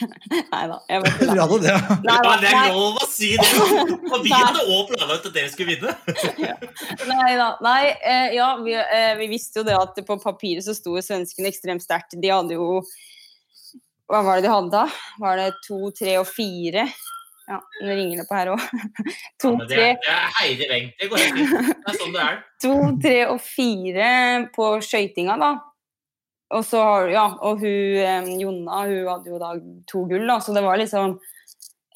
*laughs* Nei da. Jeg bare Dere hadde det, ja. Nei, Ja, da, det er lov å si det! Og vi *laughs* hadde òg planlagt at dere skulle vinne. nei da. Nei, eh, ja, vi, eh, vi visste jo det at på papiret så sto svenskene ekstremt sterkt. De hadde jo Hva var det de hadde da? Var det to, tre og fire? Ja, nå ringer det på her òg. *laughs* To, Ja, det, tre, er, det er Heidi Wengt. Det går helt fint. Det er sånn det er. to, tre og fire på skøytinga, da. Og så ja, og hun Jonna hun hadde jo da to gull, da, så det var liksom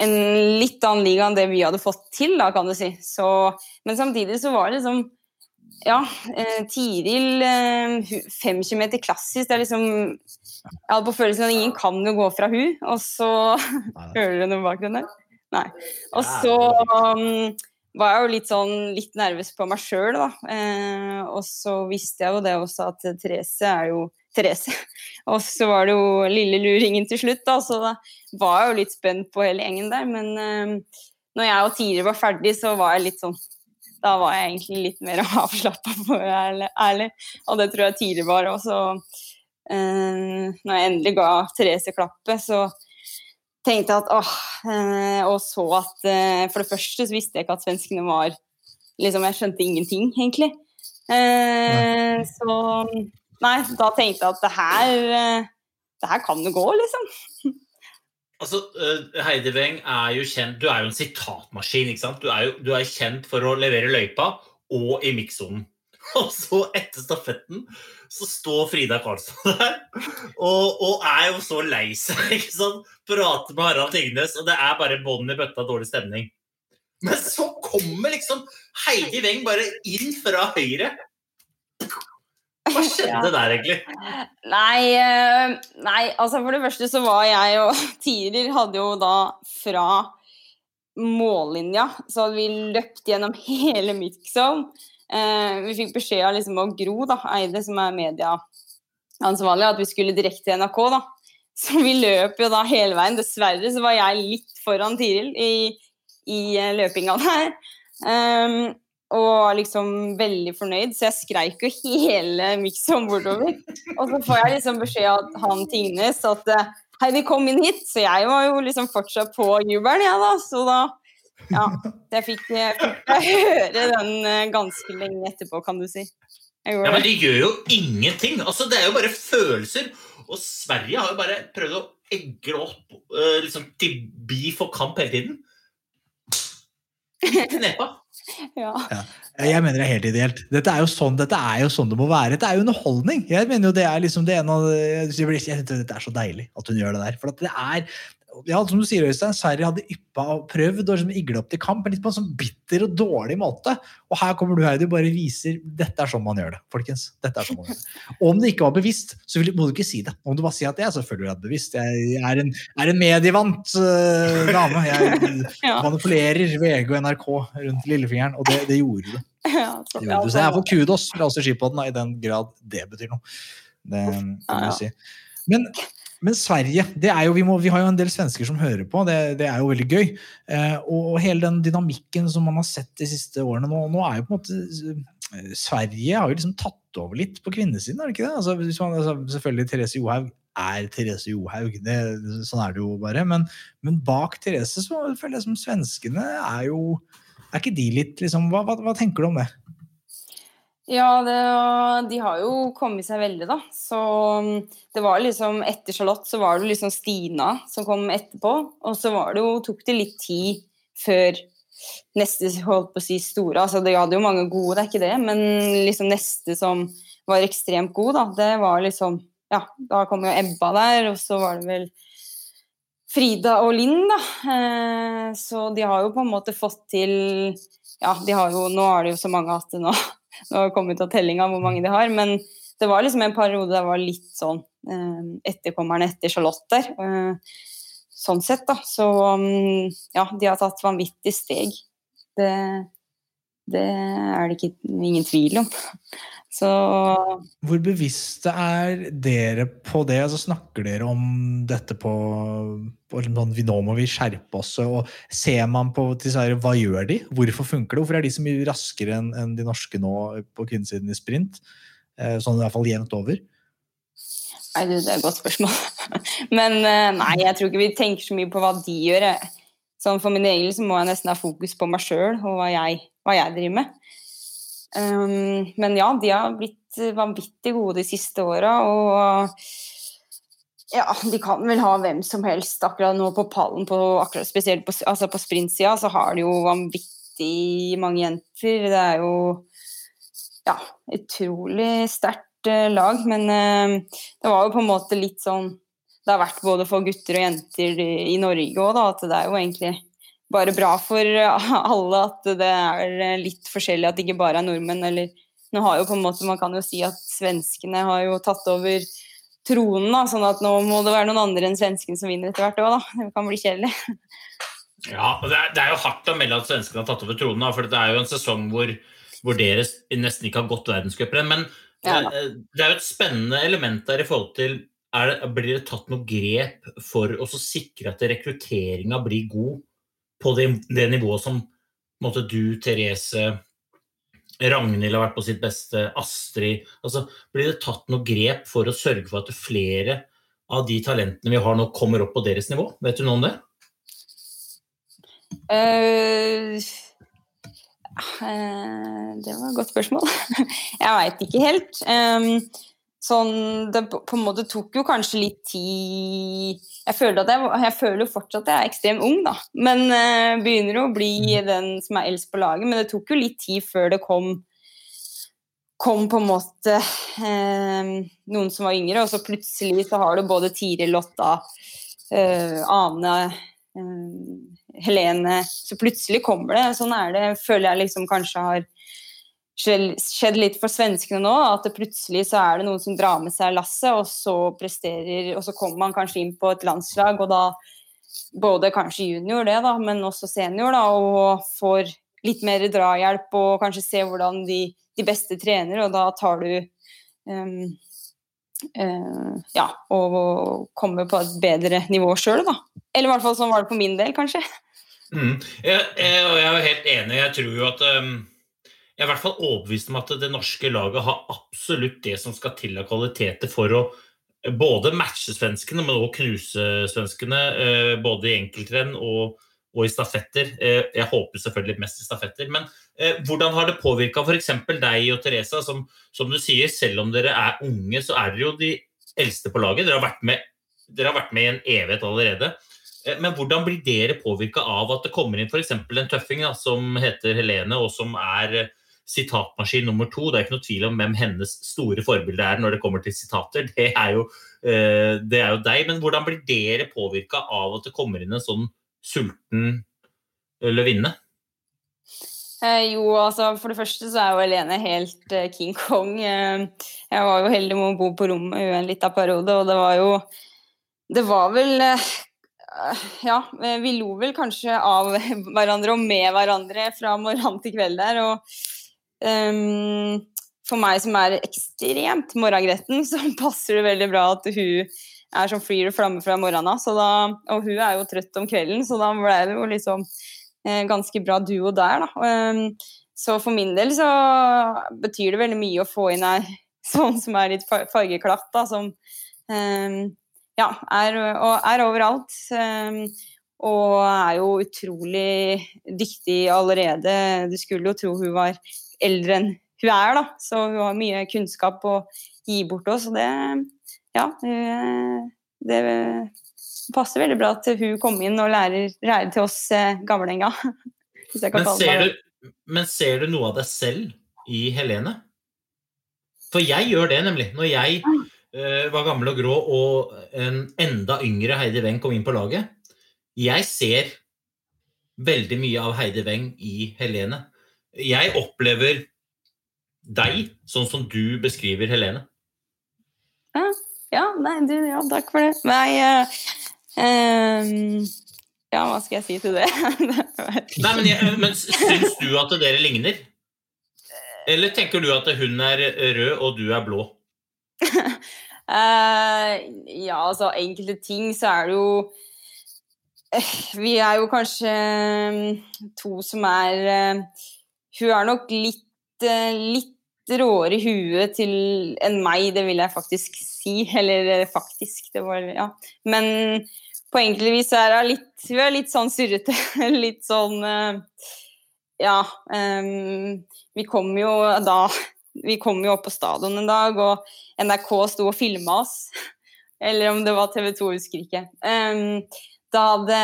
en litt annen liga enn det vi hadde fått til, da, kan du si. Så, men samtidig så var det liksom Ja, eh, Tiril eh, fem kilometer klassisk, det er liksom Jeg hadde på følelsen at ingen kan jo gå fra hun, og så *laughs* Hører du noe bak den der? Nei. Og så um, var jeg jo litt sånn litt nervøs på meg sjøl, da. Eh, og så visste jeg jo det også at Therese er jo Therese. *laughs* Og så var det jo lille luringen til slutt, da, så da var jeg jo litt spent på hele gjengen der. Men uh, når jeg og Tiril var ferdig, så var jeg litt sånn Da var jeg egentlig litt mer *laughs* avslappa, for å være ærlig-. Og det tror jeg Tiril var også. Uh, når jeg endelig ga Therese klappet, så tenkte jeg at åh uh, Og så at uh, For det første så visste jeg ikke at svenskene var liksom Jeg skjønte ingenting, egentlig. Uh, så Nei, da tenkte jeg at det her eh, Det her kan jo gå, liksom. Altså, øh, Heidi Weng er jo kjent Du er jo en sitatmaskin, ikke sant? Du er jo du er kjent for å levere løypa og i mikssonen. *laughs* Og så etter stafetten så står Frida Karlsson der og, og er jo så lei seg. *laughs* ikke sant? Prater med Harald Tingnes, og det er bare bånn i bøtta, dårlig stemning. Men så kommer liksom Heidi Weng bare inn fra høyre. Hva *laughs* skjedde der, egentlig? Nei, eh, nei, altså for det første så var jeg og *laughs* Tiril hadde jo da fra mållinja, så hadde vi løpt gjennom *laughs* hele mix-zone. Eh, vi fikk beskjed av liksom av Gro da, Eide, som er mediaansvarlig, at vi skulle direkte til NRK. da. Så vi løp jo da hele veien. Dessverre så var jeg litt foran Tiril i, i eh, løpinga der. Um, og liksom veldig fornøyd, så jeg skreik jo hele miksen bortover. Og så får jeg liksom beskjed av han Tingnes at eh, hei, vi kom inn hit. Så jeg var jo liksom fortsatt på jubelen, jeg, ja, da. Så da ja, jeg fikk, jeg fikk *laughs* høre den eh, ganske lenge etterpå, kan du si. Ja, Men de gjør jo ingenting. Altså, Det er jo bare følelser. Og Sverige har jo bare prøvd å egge opp uh, liksom, til beef og kamp hele tiden. *laughs* Knepa. *laughs* Ja. Jeg mener det er helt ideelt. Dette er, sånn, dette er jo sånn det må være. Dette er jo underholdning. Jeg mener jo det er liksom det ene av jeg synes Dette er så deilig at hun gjør det der. For det er ja, som du sier, Øystein, Sverige hadde yppa og prøvd å liksom igle opp til kamp, men litt på en sånn bitter og dårlig måte. Og her kommer du her, du bare viser dette er sånn man gjør det. folkens. Dette er sånn man gjør det. Og om det ikke var bevisst, så må du ikke si det. Om du bare sier at jeg er selvfølgelig bevisst. Jeg er en, er en medievant uh, dame. Jeg *laughs* Ja. manipulerer VG og NRK rundt lillefingeren, og det, det gjorde du. *laughs* Ja, så, Det gjorde du. Så jeg får kudos fra oss i Skipodden, i den grad det betyr noe. Det må jeg si. Men, men Sverige det er jo, vi, må, vi har jo en del svensker som hører på, det, det er jo veldig gøy. Eh, og, og hele den dynamikken som man har sett de siste årene nå, nå er jo på en måte eh, Sverige har jo liksom tatt over litt på kvinnesiden, er det ikke det? Altså, man, altså, selvfølgelig Therese Johaug er Therese Johaug, det, sånn er det jo bare. Men, men bak Therese så føler jeg som svenskene er jo Er ikke de litt liksom Hva, hva, hva tenker du om det? Ja, det, de har jo kommet seg veldig, da. Så um, det var liksom Etter Charlotte så var det liksom Stina som kom etterpå. Og så var det jo, tok det litt tid før neste holdt på å si store. Altså, de hadde jo mange gode, det er ikke det, men liksom neste som var ekstremt god, da, det var liksom Ja, da kom jo Ebba der, og så var det vel Frida og Linn, da. Eh, så de har jo på en måte fått til Ja, de har jo Nå er det jo så mange at nå nå det kommet av tellinga hvor mange de har, men det var liksom en periode der var litt sånn eh, etterkommerne etter Charlotte der. Eh, sånn sett, da. Så um, ja, de har tatt vanvittig steg. Det, det er det ikke ingen tvil om. Så Hvor bevisste er dere på det? Altså, snakker dere om dette på, på liksom sånn, vi- Nå må vi skjerpe oss. Og ser man på disse her, hva gjør de? Hvorfor funker det? Hvorfor er de så mye raskere enn en de norske nå på kvinnesiden i sprint? Eh, Sånn i hvert fall jevnt over. Nei, du, det er et godt spørsmål. *laughs* Men eh, nei, jeg tror ikke vi tenker så mye på hva de gjør. Sånn For min egen så må jeg nesten ha fokus på meg sjøl og hva jeg, hva jeg driver med. Um, men ja, de har blitt vanvittig gode de siste åra, og ja, de kan vel ha hvem som helst akkurat nå på pallen, på, akkurat, spesielt på, altså på sprintsida, så har de jo vanvittig mange jenter. Det er jo ja, utrolig sterkt uh, lag, men uh, det var jo på en måte litt sånn Det har vært både for gutter og jenter i, Norge òg, at det er jo egentlig bare bra for alle at det er litt forskjellig, at det ikke bare er nordmenn. eller nå har jo på en måte, Man kan jo si at svenskene har jo tatt over tronen, da, sånn at nå må det være noen andre enn svenskene som vinner etter hvert òg. Det kan bli kjedelig. Ja, og det er, det er jo hardt å melde at svenskene har tatt over tronen, da, for det er jo en sesong hvor, hvor dere nesten ikke har gått verdenscuprenn. Men Ja. eh, det er jo et spennende element der i forhold til det, Blir det tatt noe grep for å sikre at rekrutteringa blir god på det, det nivået som måte, du, Therese, Ragnhild har vært på sitt beste, Astrid altså, Blir det tatt noe grep for å sørge for at flere av de talentene vi har nå, kommer opp på deres nivå? Vet du noe om det? Uh, det var et godt spørsmål. *laughs* jeg veit ikke helt. Sånn, det på en måte tok jo kanskje litt tid jeg føler, at jeg, jeg føler fortsatt at jeg er ekstremt ung, da. Men uh, begynner å bli den som er eldst på laget. Men det tok jo litt tid før det kom kom på en måte uh, noen som var yngre, og så plutselig så har du både Tiril, Lotta, uh, Ane, Helene Så plutselig kommer det. Sånn er det, føler jeg liksom kanskje har skjedd litt for svenskene nå. At plutselig så er det noen som drar med seg lasset, og så presterer Og så kommer man kanskje inn på et landslag, og da både kanskje junior, det da, men også senior, da, og får litt mer drahjelp og kanskje se hvordan de, de beste trener, og da tar du um, uh, Ja, og kommer på et bedre nivå sjøl, da. Eller i hvert fall sånn var det på min del, kanskje. Mm. Jeg, jeg, og jeg er helt enig. Jeg tror jo at um, Jeg er i hvert fall overbevist om at det norske laget har absolutt det som skal til av kvaliteter for å både matche svenskene, men også knuse svenskene. Uh, både i enkeltrenn og, og i stafetter. Uh, jeg håper selvfølgelig mest i stafetter. Men hvordan har det påvirka f.eks. deg og Teresa, som, som du sier, selv om dere er unge, så er dere jo de eldste på laget. Dere har vært med, har vært med i en evighet allerede. Eh, Men hvordan blir dere påvirka av at det kommer inn f.eks. en tøffing da, som heter Helene, og som er eh, sitatmaskin nummer to? Det er ikke noe tvil om hvem hennes store forbilde er når det kommer til sitater. Det er jo, eh, det er jo deg. Men hvordan blir dere påvirka av at det kommer inn en sånn sulten eh, løvinne? Eh, jo, altså for det første så er jo Helene helt eh, King Kong. Eh, jeg var jo heldig med å bo på rommet i en liten periode, og det var jo Det var vel eh, Ja, vi lo vel kanskje av *laughs* hverandre og med hverandre fra morgen til kveld der, og ehm, for meg som er ekstremt morgengretten, *laughs* så passer det veldig bra at hun er som flyr og flammer fra morgenen av, og hun er jo trøtt om kvelden, så da ble det jo liksom eh, ganske bra duo der, da. Um, så for min del så betyr det veldig mye å få inn ei *laughs* sånn som er litt far- fargeklatt, da, som um, ja, er, og er overalt. Um, og er jo utrolig dyktig allerede. Du skulle jo tro hun var eldre enn hun er, da. Så hun har mye kunnskap å gi bort òg, Så det, ja, det passer veldig bra at hun kom inn og lærer, lærer til oss gamlinga. *laughs* jeg kan Men ser, du, men ser du noe av deg selv i Helene? For jeg gjør det, nemlig. Når jeg uh, var gammel og grå og en enda yngre Heidi Weng kom inn på laget. Jeg ser veldig mye av Heidi Weng i Helene. Jeg opplever deg sånn som du beskriver Helene. Ja, nei, du, ja, takk for det. Nei, uh, um, ja, hva skal jeg si til det? *laughs* Nei, men, jeg, men Syns du at dere ligner? Eller tenker du at hun er rød og du er blå? Uh, *laughs* ja, altså enkelte ting så er det jo uh, Vi er jo kanskje eh, to som er eh, Hun er nok litt, eh, litt råere i huet til enn meg, det vil jeg faktisk si. Eller eh, faktisk, det var Ja. Men på enkelte vis er hun litt, hun er litt sånn surrete. *laughs* litt sånn eh, Ja. Um, vi kom jo da vi kom jo opp på stadion en dag, og NRK sto og filma oss. Eller om det var TV 2, husker ikke. Um, da hadde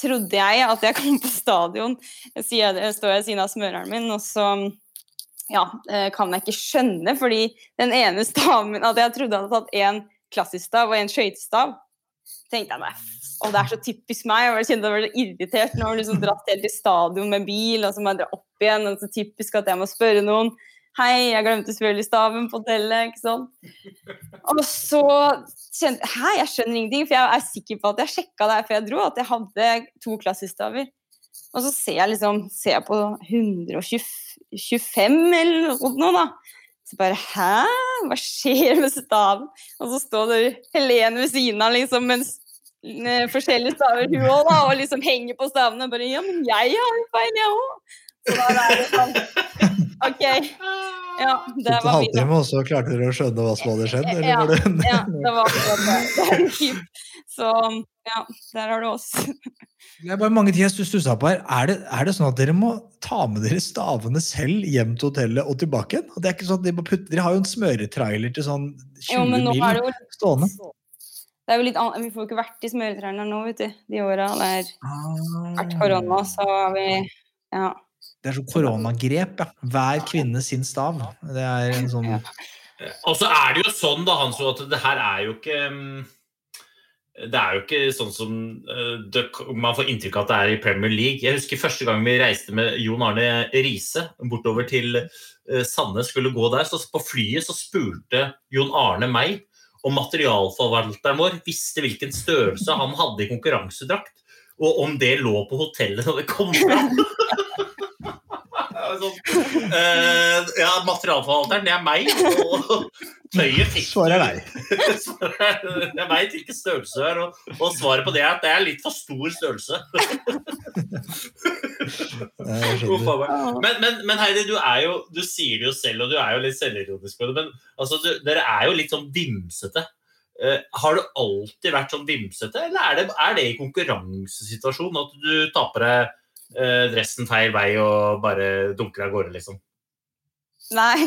trodde jeg at jeg kom på stadion. Jeg står jeg ved siden av smøreren min, og så ja, eh, kan jeg ikke skjønne, fordi den ene staven min At jeg trodde jeg hadde tatt én klassisk-stav og en skøytestav. tenkte jeg meg, og det er så typisk meg. Jeg kjente jeg var irritert når jeg liksom dratt helt til stadion med bil, og så må jeg dra opp igjen. og Så typisk at jeg må spørre noen. Hei, jeg glemte selvfølgelig staven på hotellet. ikke sant? Og så kjente jeg jeg skjønner ingenting, for jeg er sikker på at jeg sjekka her før jeg dro, at jeg hadde to klassistaver. Og så ser jeg liksom ser jeg på 125 eller noe sånt nå, da. Så bare Hæ? Hva skjer med staven? Og så står det Helene ved siden av liksom mens eh, forskjellige staver hun òg, da, og liksom henger på stavene. Og bare Ja, men jeg har jo feil, jeg òg. Så da er det sånn OK. Ja, det var halvtime, og så klarte dere å skjønne hva som hadde skjedd? Eller Ja, var det *laughs* ja, det var akkurat det. Så ja, der har du oss. Det er bare mange ting jeg stussa på her. Er det, er det sånn at dere må ta med dere stavene selv hjem til hotellet og tilbake igjen? Og det er ikke sånn at må putte, dere har jo en smøretrailer til sånn 20 Jo, men nå er det mil jo stående. det er jo litt an Vi får jo ikke vært i smøretraileren nå, vet du, de åra det har vært korona, så har vi Ja. Det er sånn koronagrep, ja. Hver kvinne sin stav. Det er en sånn Og så er det jo sånn, da, Hanso, at det her er jo ikke mm, det er jo ikke sånn som eh, det, man får inntrykk av at det er i Premier League. Jeg husker første gang vi reiste med Jon Arne Riise bortover til eh, Sandnes, skulle gå der. så På flyet så spurte Jon Arne meg om materialforvalteren vår visste hvilken størrelse han hadde i konkurransedrakt, og om det lå på hotellet når det kom fram. *laughs* sånn, uh, ja, materialforvalteren, det er meg. Og tøyet fikk Svaret er nei. Jeg veit hvilken størrelse det er, og, og svaret på det er at det er litt for stor størrelse. *laughs* Men, men, men Heidi, du, er jo, du sier det jo selv, og du er jo litt selvironisk på det, men altså, du, dere er jo litt sånn vimsete. Uh, har du alltid vært sånn vimsete, eller er det, er det i konkurransesituasjon at du taper deg eh, dressen feil vei og bare dunker av gårde, liksom? Nei.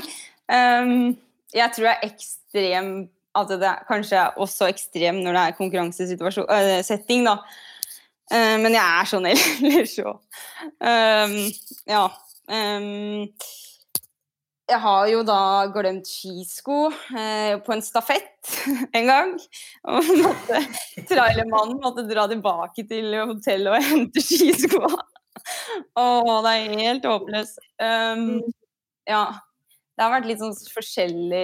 Um, jeg tror jeg er ekstrem altså det er kanskje er også ekstrem når det er konkurransesetting, øh, da. Uh, men jeg er sånn *laughs* ellers òg. ja. Um, jeg har jo da glemt skisko eh, på en stafett *laughs* en gang. Og måtte, trailermannen måtte dra tilbake til hotellet og hente skiskoa. Å, det er helt håpløst. Um, ja. Det har vært litt sånn forskjellig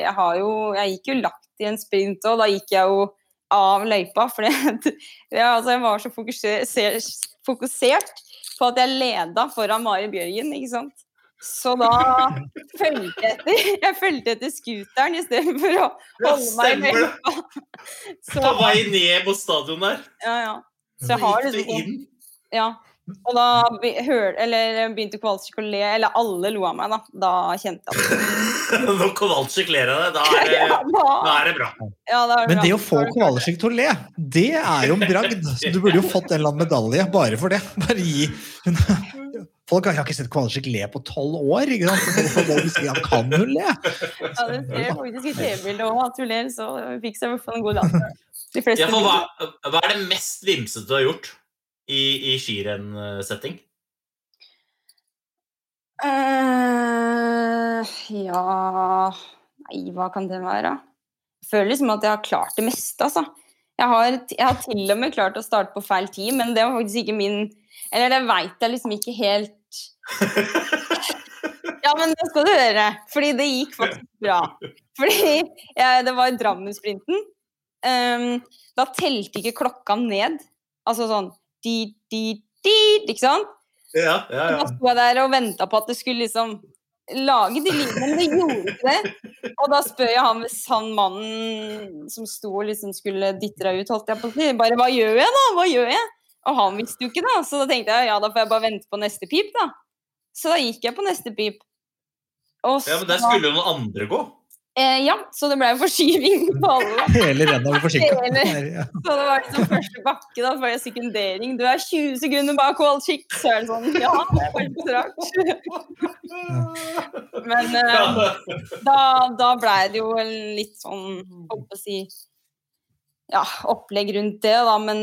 Jeg har jo Jeg gikk jo lagt i en sprint, og da gikk jeg jo av løypa. For ja, altså jeg var så fokusert, fokusert på at jeg leda foran Mari Bjørgen, ikke sant. Så da *laughs* fulgte jeg etter, jeg fulgte etter scooteren istedenfor å holde meg i løypa. Så, På vei ned mot stadion der, ja, ja. Så jeg har liksom inn. Ja. Og da be, hør, begynte Kowalczyk å le, eller alle lo av meg, da. Da kjente jeg at *laughs* Når Kowalczyk ler av deg, da er det, *laughs* ja, da da, er det bra. ja, da er Men det å få Kowalczyk til å le, det er jo en bragd. Så du burde jo fått en eller annen medalje bare for det. Bare gi Folk har, ikke sett Kowalczyk le på tolv år. ikke sant? Så folk må si, han kan jo le? Ja, det ser jeg faktisk i TV-bildet òg, at hun ler, så fikk seg i hvert fall en god latter. Ja, hva, hva er det mest vimsete du har gjort i, i skirenn-setting? Eh, ja Nei, hva kan det være? Jeg føler liksom at jeg har klart det meste, altså. Jeg har, jeg har til og med klart å starte på feil tid, men det var faktisk ikke min Eller det veit jeg liksom ikke helt Ja, men det skal du høre, fordi det gikk faktisk bra. Fordi jeg, det var Drammen-sprinten. Ehm, da telte ikke klokka ned. Altså sånn di, di, di, ikke sant? Ja, ja, ja. Da sto jeg der og venta på at det skulle liksom lage de lydene, men det gjorde ikke det. Og da spør jeg han, han mannen som sto og liksom skulle dytte deg ut, holdt jeg på å si, bare hva gjør jeg da? Hva gjør jeg? Og han visste jo ikke, da. Så da tenkte jeg ja, da får jeg bare vente på neste pip, da. Så da gikk jeg på neste pip. Og Ja, men der skulle jo noen andre gå. Eh, ja, så det ble jo forskyving på alle. *laughs* Hele renna var forsinka. *laughs* Så det var liksom første bakke, da for sekundering. Du er 20 sekunder bak Kowalczyk. Så er det sånn, ja, det. *laughs* Men eh, da, da ble det jo litt sånn, holdt på å si, ja, opplegg rundt det, da. Men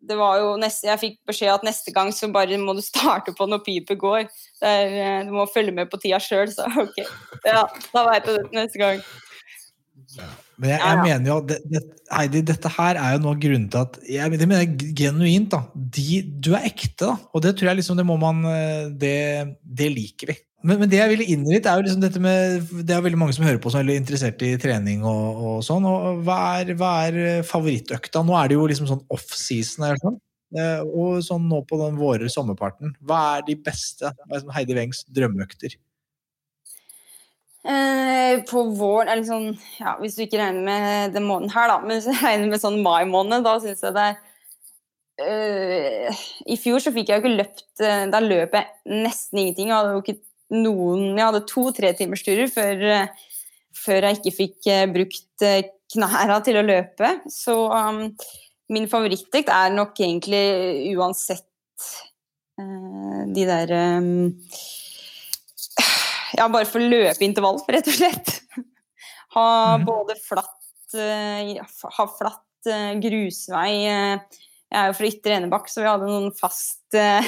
det var jo neste, jeg fikk beskjed at neste gang så bare må du starte på når pipet går. Det er, eh, du må følge med på tida sjøl, så *laughs* ok. Ja, da veit du det neste gang. Men jeg, jeg ja. mener jo det, det, Heidi, dette her er jo noe av grunnen til at jeg, Det mener jeg genuint. da. De, du er ekte, da. Og det tror jeg liksom det må man eh, Det, det liker vi. Men, men det jeg ville inn i litt, er jo liksom dette med Det er veldig mange som hører på som er interessert i trening og, og sånn. og hva er, hva er eh, favorittøkta? Nå er det jo liksom sånn off-season. er sånn? Eh, Og sånn nå på den våre sommerparten. Hva er de beste er Heidi Wengs drømmeøkter? Eh, på våren liksom, ja, Hvis du ikke regner med den måneden her, da, men hvis du regner med sånn mai måned, da syns jeg det er Uh, I fjor så fikk jeg jo ikke løpt Da løp jeg nesten ingenting. Jeg hadde jo ikke noen Jeg hadde to-tre timers turer før jeg ikke fikk eh, brukt eh, knæra til å løpe. Så um, min favorittdekt er nok egentlig uansett uh, de der um, ja, bare for løpeintervall, rett og slett. Ha Mhm. både flatt, uh, ha flatt uh, grusvei. eh, jeg er jo fra Ytre Enebakk, så vi hadde noen fast, eh,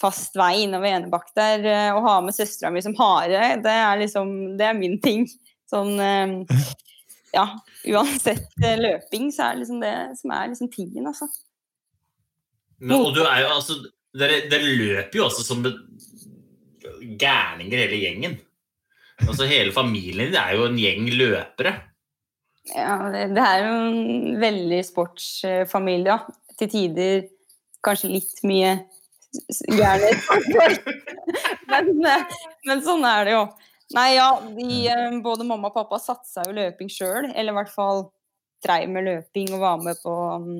fast vei innover Enebakk der. eh, Å ha med søstera mi som hare, det er liksom Det er min ting. Sånn eh, Ja, uansett eh, løping, så er det liksom det som er liksom tingen, altså. Men, og du er jo altså Dere, dere løper jo også som gærninger, hele gjengen. Altså Hele familien din er jo en gjeng løpere. Ja, det, det er jo en veldig sportsfamilie, ja. Til tider kanskje litt mye s- gærne folk. *laughs* men, eh, men sånn er det jo. Nei, ja, de, eh, både mamma og pappa satsa jo løping sjøl, eller i hvert fall dreiv med løping og var med på mm,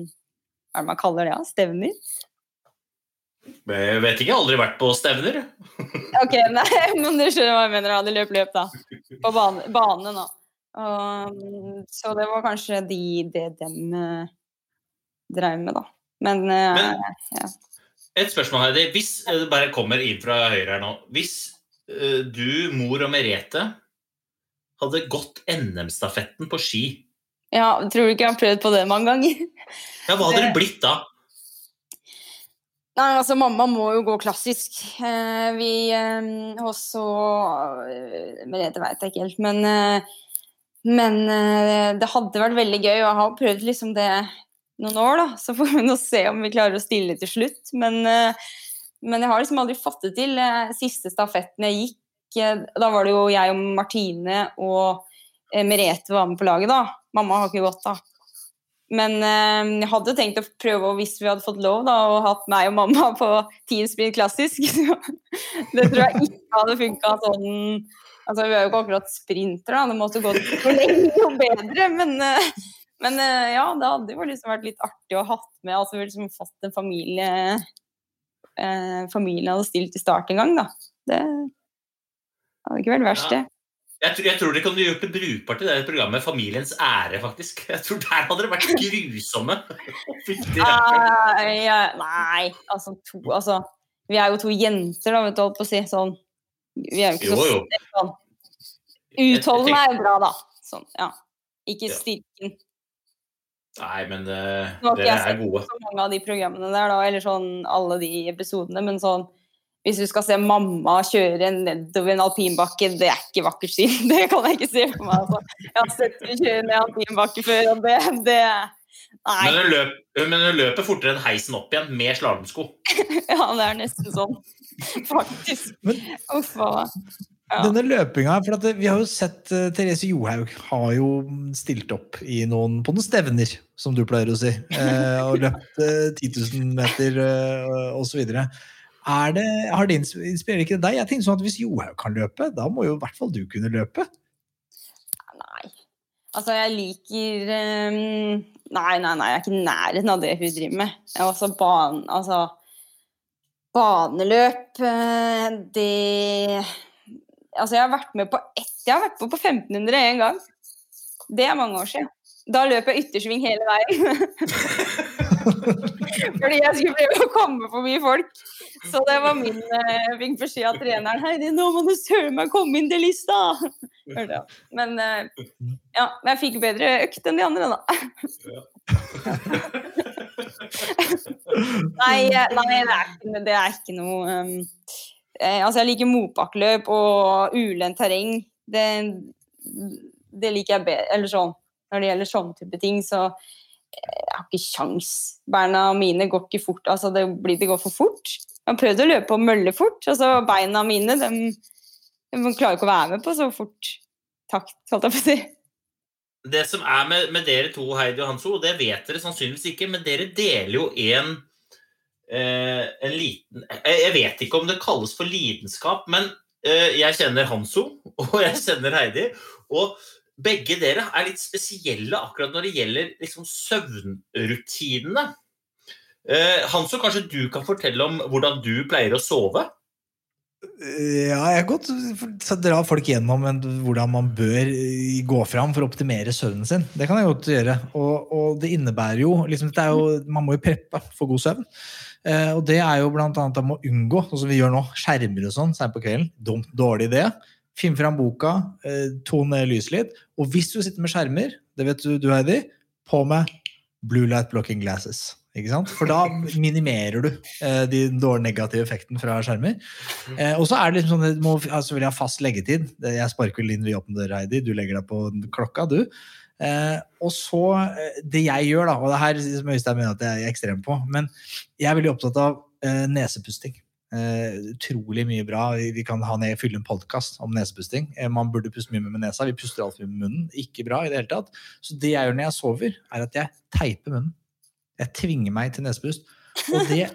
Hva er det man kaller det? Ja? Stevner? Jeg vet ikke, jeg har aldri vært på stevner. *laughs* Ok, nei, men du skjønner hva jeg mener. da. De løp løp, da. På bane, bane da. Um, så det var kanskje de, det dem uh, dreiv med, da. Men, uh, Men- Et spørsmål, Heidi. Hvis eh, det bare kommer inn fra høyre her nå Hvis eh, du, mor og Merete hadde gått NM-stafetten på ski, ja, tror du ikke jeg har prøvd på det mange ganger? ja, hva hadde det blitt da? Nei, altså mamma må jo gå klassisk. Eh, vi også eh, Merete veit jeg ikke helt, men Men det hadde vært veldig gøy, og jeg har prøvd liksom det noen år, da. Så får vi nå se om vi klarer å stille til slutt. Men, eh, men jeg har liksom aldri fått det til. Eh, Siste stafetten jeg gikk, eh, da var det jo jeg og Martine og Merete var med på laget, da. Mamma har ikke gått, da. Men jeg hadde tenkt å prøve, hvis vi hadde fått lov, da, og hatt meg og mamma på Team Speed klassisk. *laughs* Det tror jeg ikke hadde funka sånn Altså, vi er jo ikke akkurat sprintere, da. Det måtte gått for lenge og bedre. Men, men eh, ja, det hadde jo liksom vært litt artig å hatt med. Altså, vi liksom fått en familie eh, Familien hadde stilt i start en gang, da. Det hadde ikke vært verst, det. Jeg tror, jeg tror dere kunne gjort det brukbart i det programmet Familiens ære, faktisk. Jeg tror der hadde det vært grusomme. *laughs* uh. Ja, nei, altså to Altså, vi er jo to jenter, da, vet du, holdt på å si. Sånn. Vi er jo ikke Jo, så jo. sånn. Utholdende er jo bra, da. Sånn, ja. Ikke Ja. styrken. Nei, men det, Nå har ikke jeg er sett gode. så mange av de programmene der, da, eller sånn alle de episodene, men sånn hvis du skal se mamma kjøre nedover en alpinbakke, det er ikke vakkert syn. *laughs* Det kan jeg ikke se for meg. Altså. Jeg har sett henne kjøre ned alpinbakke før, og det, det Nei. Men hun, løp, men hun løper fortere enn heisen opp igjen med slalåmsko. *laughs* Ja, det er nesten sånn. Faktisk. Uff a meg. Ja. Denne løpinga, for at Vi har jo sett uh, Therese Johaug har jo stilt opp i noen, på noen stevner, som du pleier å si. Uh, og løpt uh, 10 000 meter uh, osv. Er det, har det ins- inspirerer ikke deg? Jeg tenker sånn at Hvis Johaug kan løpe, da må jo i hvert fall du kunne løpe. Nei. Altså, jeg liker um, Nei, nei, nei, jeg er ikke i nærheten av det hun driver med. Jeg er også ban... Altså Baneløp, eh, det Altså, jeg har vært med på ett Jeg har vært på, på 1500 en gang. Det er mange år siden. Da løp jeg yttersving hele veien. *laughs* Fordi jeg skulle prøve å komme forbi folk. Så det var min eh, Jeg fikk beskjed av treneren Heidi, nå må du søren meg komme inn til lista! Men eh, ja, jeg fikk bedre økt enn de andre, da. *laughs* nei, eh, nei det, er ikke, det er ikke noe um, eh, Altså, jeg liker motbakkeløp og ulendt terreng. Det, det liker jeg bedre. Eller sånn. Når det gjelder sånne type ting, så eh, jeg har ikke sjans. Beina mine går ikke fort. Altså, det, blir, det går for fort. Jeg har prøvd å løpe og mølle fort. Altså, beina mine, de, de klarer ikke å være med på så fort takt, holdt jeg på å si. Det som er med, med dere to, Heidi og Hanso, det vet dere sannsynligvis ikke, men dere deler jo eh, en liten jeg, vet ikke om det kalles for lidenskap, men eh, jeg kjenner Hanso, *laughs* og jeg kjenner Heidi. Og begge dere er litt spesielle akkurat når det gjelder liksom, søvnrutinene. Eh, Hanso, kanskje du kan fortelle om hvordan du pleier å sove? Ja, jeg kan godt dra folk gjennom hvordan man bør eh, gå fram for å optimere søvnen sin. Det kan jeg godt gjøre. Og, og det innebærer jo, liksom, det jo Man må jo preppe for god søvn. Eh, og det er jo at man må unngå, sånn som vi gjør nå, skjermer og sånn seint på kvelden. Dumt, dårlig idé. Finn fram boka, ton tone lyset litt. Og hvis du sitter med skjermer, det vet du, du Heidi, på med blue light blocking glasses. Ikke sant? For da *laughs* minimerer du eh, de dårlige negative effekten fra skjermer. Eh, og så er det liksom sånn, du må altså, vil jeg ha fast leggetid. Jeg sparker vel inn ved åpne døra, Heidi. Du legger deg på klokka, du. Eh, og så eh, Det jeg gjør, da, og det her som Øystein mener at jeg er ekstrem på, men jeg er veldig opptatt av eh, nesepusting. Eh, utrolig mye bra. Vi kan ned, fylle en podkast om nesepusting. Eh, man burde puste mye med nesa. Vi puster altfor mye med munnen. Ikke bra i det hele tatt. Så det jeg gjør når jeg sover, er at jeg teiper munnen. Jeg tvinger meg til nesepust. Og det,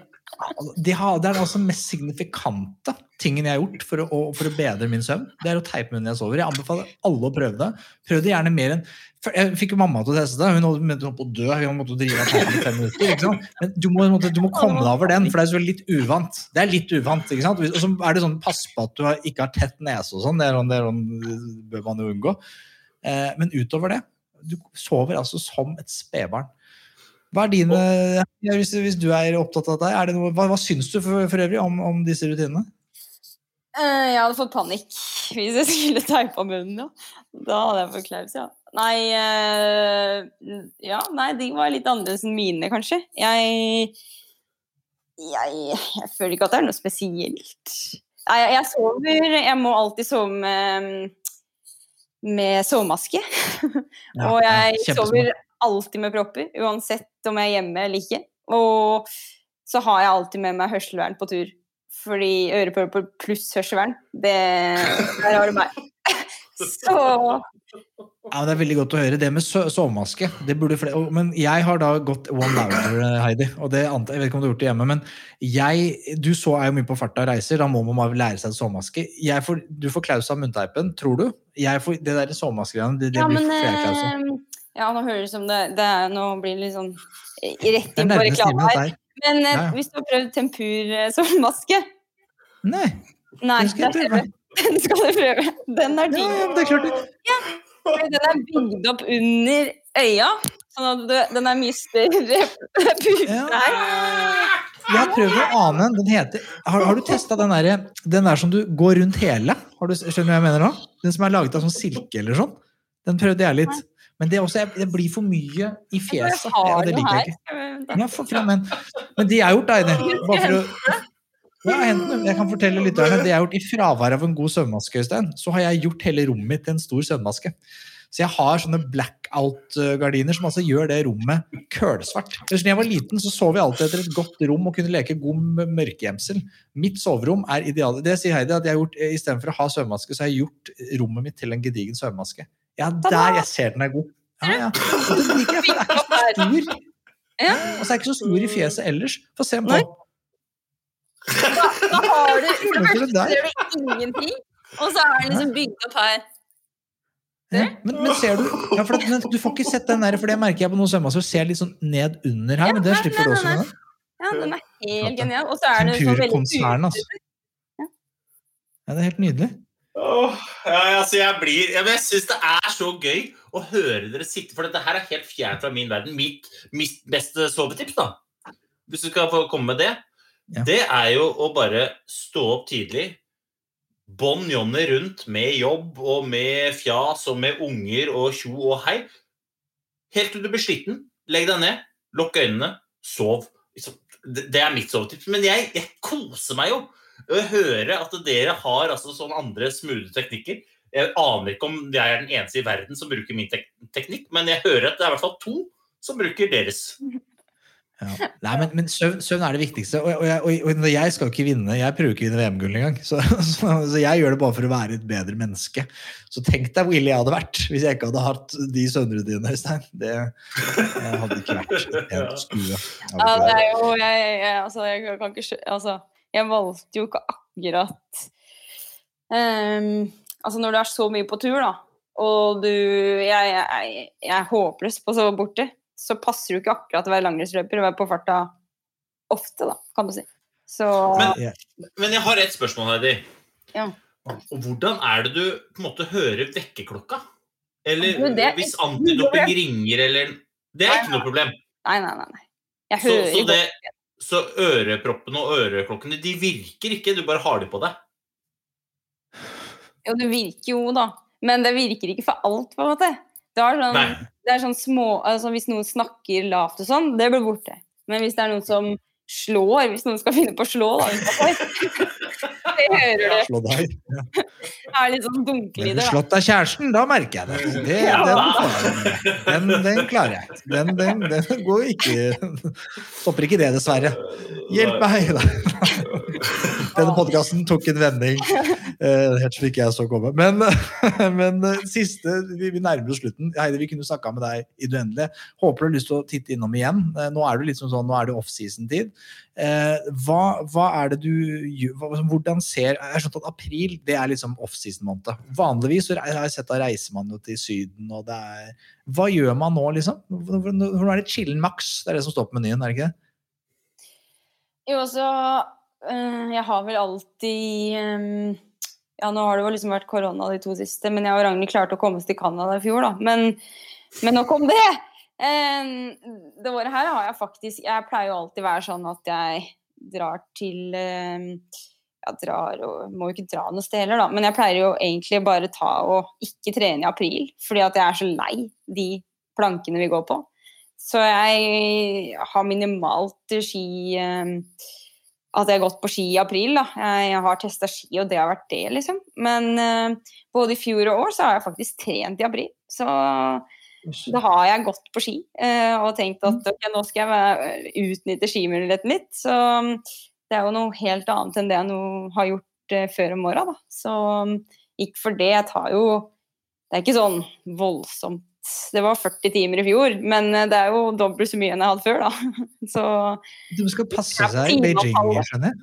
det, har, det er altså mest signifikante tingen jeg har gjort for å, for å bedre min søvn. Det er å teipe munnen jeg sover. Jeg anbefaler alle å prøve det. Prøv det gjerne mer enn Jeg fikk jo mamma til å teste det. Hun holdt på å dø. Hun måtte drive av teipen i fem minutter. Men du må, du må komme deg over den, for det er litt uvant. Det er litt uvant. ikke sant? Og så er det sånn, Pass på at du ikke har tett nese og sånn. Det, er sånn, det, er sånn, det bør man jo unngå. Eh, men utover det Du sover altså som et spedbarn. Hva er dine, ja, hvis, hvis du er opptatt av deg, er det noe, hva, hva syns du for, for øvrig om, om disse rutinene? Eh, jeg hadde fått panikk hvis jeg skulle teipa munnen, ja. Da hadde jeg fått klaus, ja. Nei eh, Ja, nei, de var litt annerledes enn mine, kanskje. Jeg, jeg Jeg føler ikke at det er noe spesielt. Nei, jeg, jeg sover Jeg må alltid sove med med sovemaske. *laughs* Ja, og jeg sover alltid med propper, uansett om jeg er hjemme eller ikke. Og så har jeg alltid med meg hørselvern på tur. Fordi ørepropper pluss hørselvern, det Der har du meg. *laughs* Så Ja, Det er veldig godt å høre. Det med sovemaske det burde flere, Men jeg har da gått one louder, Heidi. og det antar Jeg vet ikke om du har gjort det hjemme, men jeg, du så er jo mye på farta og reiser. Da må man bare lære seg sovemaske. Jeg får, du får klaus av munnteipen, tror du? Jeg får, det der sovemaskegreiene, det, det Ja, blir flere klaus av. eh, Ja, nå høres det som det, det er, Nå blir det litt sånn eh, rett inn på reklame her. Men eh, Ja, ja. hvis du har prøvd tempur-sovemaske *laughs* Nei, Nei, den skal jeg prøve. *laughs* Den skal du prøve. Den er Ja, ja, det er klart det. Fordi Den er bygd opp under øya, sånn at du, den er mye større *laughs* pute Ja. her. Jeg har prøvd å ane Den heter, har, har du testa den der, den der som du går rundt hele? Har du, skjønner du hva jeg mener nå? Den som er laget av sånn silke eller sånn? Den prøvde jeg litt. Men det, også, det blir for mye i fjeset. har Ja, det liker jeg ikke. Skal Ja, frem den. Men det jeg har gjort, da, Ine bare for å ja. Jeg kan fortelle lytterne det jeg har gjort i fravær av en god søvnmaske, Øystein, så har jeg gjort hele rommet mitt til en stor søvnmaske. Så jeg har sånne blackout-gardiner som altså gjør det rommet kølsvart. Da jeg var liten, så sov jeg alltid etter et godt rom og kunne leke god mørkegjemsel. Mitt soverom er idealet. Det sier Heidi at jeg har gjort, istedenfor å ha søvnmaske, så har jeg gjort rommet mitt til en gedigen søvnmaske. Ja, der jeg ser den er god. Ja, ja. *laughs* Og den liker jeg, for den er ikke så stor. Og så er den ikke så stor i fjeset ellers. Få se om den Da har du For det første ser du ingenting, og så er den liksom bygd opp her. Ja, men, men ser du ja, for at, men Du får ikke sett den der, for det merker jeg på noen sømmaser. Ser litt sånn ned under her, men det slipper du også Den er. Ja, den er helt genial. Og så er den sånn veldig altså. Ja. Ja, det er helt nydelig. Åh, ja, altså jeg blir men Jeg syns det er så gøy å høre dere sitte, for dette her er helt fjernt fra min verden. Mitt, mitt beste sovetips, da, hvis du skal få komme med det, Ja. det er jo å bare stå opp tidlig. Bånn Johnny rundt med jobb og med fjas og med unger og tjo og hei. Helt til du blir sliten. Legg deg ned, lukk øynene, sov. Liksom, Det det er mitt sovetips. Men jeg, jeg koser meg jo å høre at dere har altså sånne andre smoothe teknikker. Jeg aner ikke om jeg er den eneste i verden som bruker min tek teknikk, men jeg hører at det er i hvert fall to som bruker deres. Ja. Nei, men, men søvn, søvn er det viktigste. Og, og, jeg, og, og jeg skal ikke vinne. Jeg prøver ikke å vinne VM-gull engang. Så, *laughs* så, så jeg gjør det bare for å være et bedre menneske. Så tenk deg hvor ille jeg hadde vært hvis jeg ikke hadde hatt de søvnrutinene, Øystein. Det hadde ikke vært *laughs* pent skue. Jeg Ja, det er jo jeg, jeg, altså, jeg kan ikke Altså, jeg valgte jo ikke akkurat um, Altså, når du er så mye på tur, da, og du Jeg, jeg, jeg er håpløs på å sove borte, så passer det jo ikke akkurat å være langrennsløper og være på farta ofte, da, kan du si. Så Men- Men jeg har et spørsmål, Heidi. Ja. Og hvordan er det du på en måte hører vekkerklokka? Eller ja, det hvis antidoping ringer, eller Det er Nei, ikke noe problem. Nei, nei, nei. nei. Jeg hører så, så det, så øreproppene og øreklokkene de virker ikke, du bare har de på deg? Jo, det virker jo, da. Men det virker ikke for alt, på en måte. Det er sånn, det er sånn små altså Hvis noen snakker lavt og sånn, det blir borte. Men hvis det er noen som slår, hvis noen skal finne på å slå, da *laughs* det hører du. Slå deg. Det *laughs* er litt sånn dunkelyder. da. slått av kjæresten, da merker jeg det. det Ja. den, den, den klarer jeg. Den, den, den går ikke *laughs* Stopper ikke det, dessverre. Hjelp meg! Da. *laughs* Denne podkasten tok en vending uh, helt slik jeg så komme. Men, *laughs* men uh, siste Vi, vi nærmer oss slutten. Heidi, vi kunne snakka med deg i det uendelige. Håper du har lyst til å titte innom igjen. Uh, Nå er det liksom sånn, nå er det offseason-tid. Hva, hva er det du gjør Hvordan ser Jeg har skjønt at april det er liksom offseason-måned. Vanligvis har jeg sett da reiser man jo til Syden, og det er Hva gjør man nå, liksom? Hvor hvor er det chillen maks? Det er det som står på menyen, er det ikke det? Jo, så øh, Jeg har vel alltid Ja, nå har det jo liksom vært korona de to siste, men jeg og Ragnhild klarte å komme oss til Canada i fjor, da. Men, men nok om det! Det året her har jeg faktisk Jeg pleier jo alltid å være sånn at jeg drar til Jeg drar og Må jo ikke dra noe sted heller, da, men jeg pleier jo egentlig bare ta og ikke trene i april, fordi at jeg er så lei de plankene vi går på. Så jeg har minimalt ski at jeg har gått på ski i april. Da. Jeg har testa ski, og det har vært det, liksom. Men uh, både i fjor og år så har jeg faktisk trent i april. Så da har jeg gått på ski uh, og tenkt at okay, nå skal jeg utnytte skimuligheten litt. Så mm, det er jo noe helt annet enn det jeg har gjort uh, før om åra, da. Så mm, ikke for det. Jeg tar jo Det er ikke sånn voldsomt Det var 40 timer i fjor, men eh, det er jo dobbelt så mye enn jeg hadde før, da. *laughs* Så Du skal passe seg i Beijing, skjønner jeg.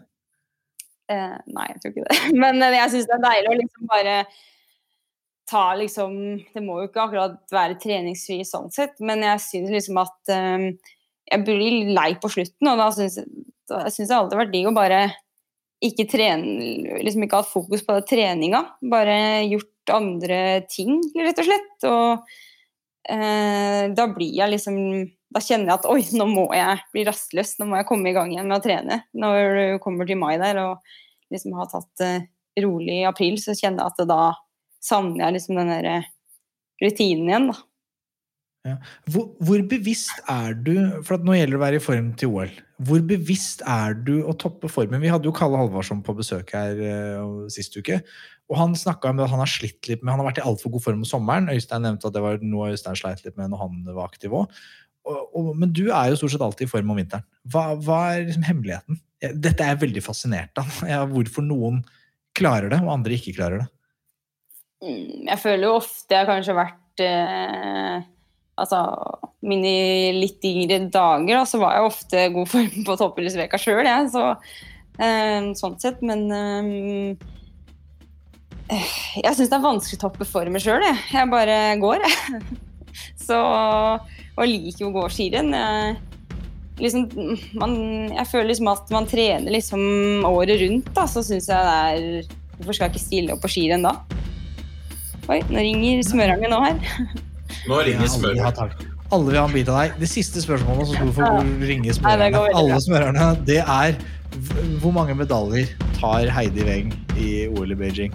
Eh, nei, jeg tror ikke det. *laughs* Men eh, jeg syns det er deilig å liksom bare ta liksom Det må jo ikke akkurat være treningsfri sånn sett, men jeg syns liksom at eh, jeg blir lei på slutten, og da syns jeg jeg alltid det har vært digg å bare ikke trene Liksom ikke hatt fokus på treninga, bare gjort andre ting, rett og slett. Og eh, da blir jeg liksom Da kjenner jeg at oi, nå må jeg bli rastløs, nå må jeg komme i gang igjen med å trene. Når du kommer til mai der og liksom har tatt det rolig i april, så kjenner jeg at da savner jeg liksom den der eh, rutinen igjen, da. Hvor, hvor bevisst er du For at nå gjelder det å være i form til OL. Hvor bevisst er du å toppe formen? Vi hadde jo Kalle Halvorsson på besøk her uh, sist uke. Og han snakka om at han har slitt litt med Han har vært i altfor god form om sommeren. Øystein nevnte at det var noe Øystein sleit litt med når han var aktiv òg. Men du er jo stort sett alltid i form om vinteren. Hva, hva er liksom hemmeligheten? Dette er jeg veldig fascinert av. *laughs* Ja, hvorfor noen klarer det, og andre ikke klarer det. Mm, Jeg føler jo ofte jeg har kanskje vært eh, Altså mine litt yngre dager, da, så var jeg ofte god form på toppidrettsveka sjøl, jeg. Så, eh, sånn sett. Men eh, jeg syns det er vanskelig å toppe formen sjøl, jeg. Jeg bare går, jeg. *laughs* Så Og liker jo å gå skirenn. Jeg, liksom, man, jeg føler liksom at man trener liksom året rundt, da, så syns jeg det er Hvorfor skal jeg ikke stille opp på skirenn da? Oi, nå ringer smørangen nå her. *laughs* Nå ringer ha Alle vil ha en bit av deg. Det siste spørsmålet som du får ringe smørerne, alle smørerne, det er hvor mange medaljer tar Heidi Weng i OL i Beijing?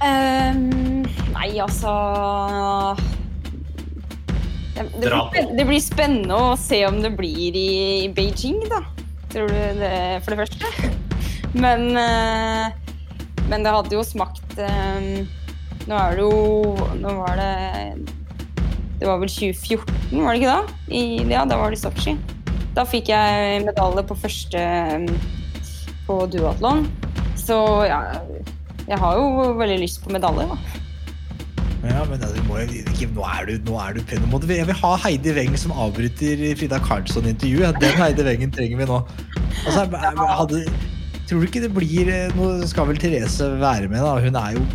Um, nei, altså det, det, blir, det blir spennende å se om det blir i Beijing, da. Tror du det, for det første? *laughs* Men, eh, men det hadde jo smakt eh, Nå er det jo Nå var det Det var vel 2014, var det ikke da? I, ja, da var det Sotsji. Da fikk jeg medalje på første på duatlon. Så ja, jeg har jo veldig lyst på medalje, da. Ja, men altså, må jeg, ikke, nå er du, nå er du pen. Du- Jeg vil ha Heidi Weng som avbryter Frida Karlsson-intervjuet. Den Heidi Wengen trenger vi nå. Altså, hadde, tror du ikke det blir eh, Nå skal vel Therese være med, da. Hun er jo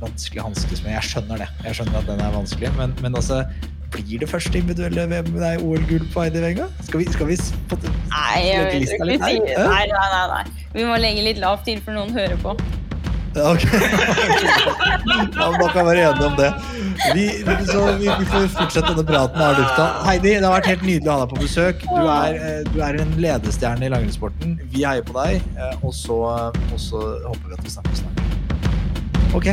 vanskelig å hanskes med. Jeg skjønner det. Jeg skjønner at den er vanskelig, men, men altså blir det første individuelle OL-gull på Heidi Weng? Skal vi, skal vi Nei, jeg lista litt her? nei, nei, nei, nei. Vi må legge litt lavt til for noen hører på. *laughs* Ok. ja, da kan være enige om det. Vi, så vi, vi får fortsette denne praten av lufta. Heidi, det har vært helt nydelig å ha deg på besøk. Du er, eh, du er en ledestjerne i langrennssporten. Vi heier på deg, eh, og så, og så håper vi at vi snakkes snart. Ok,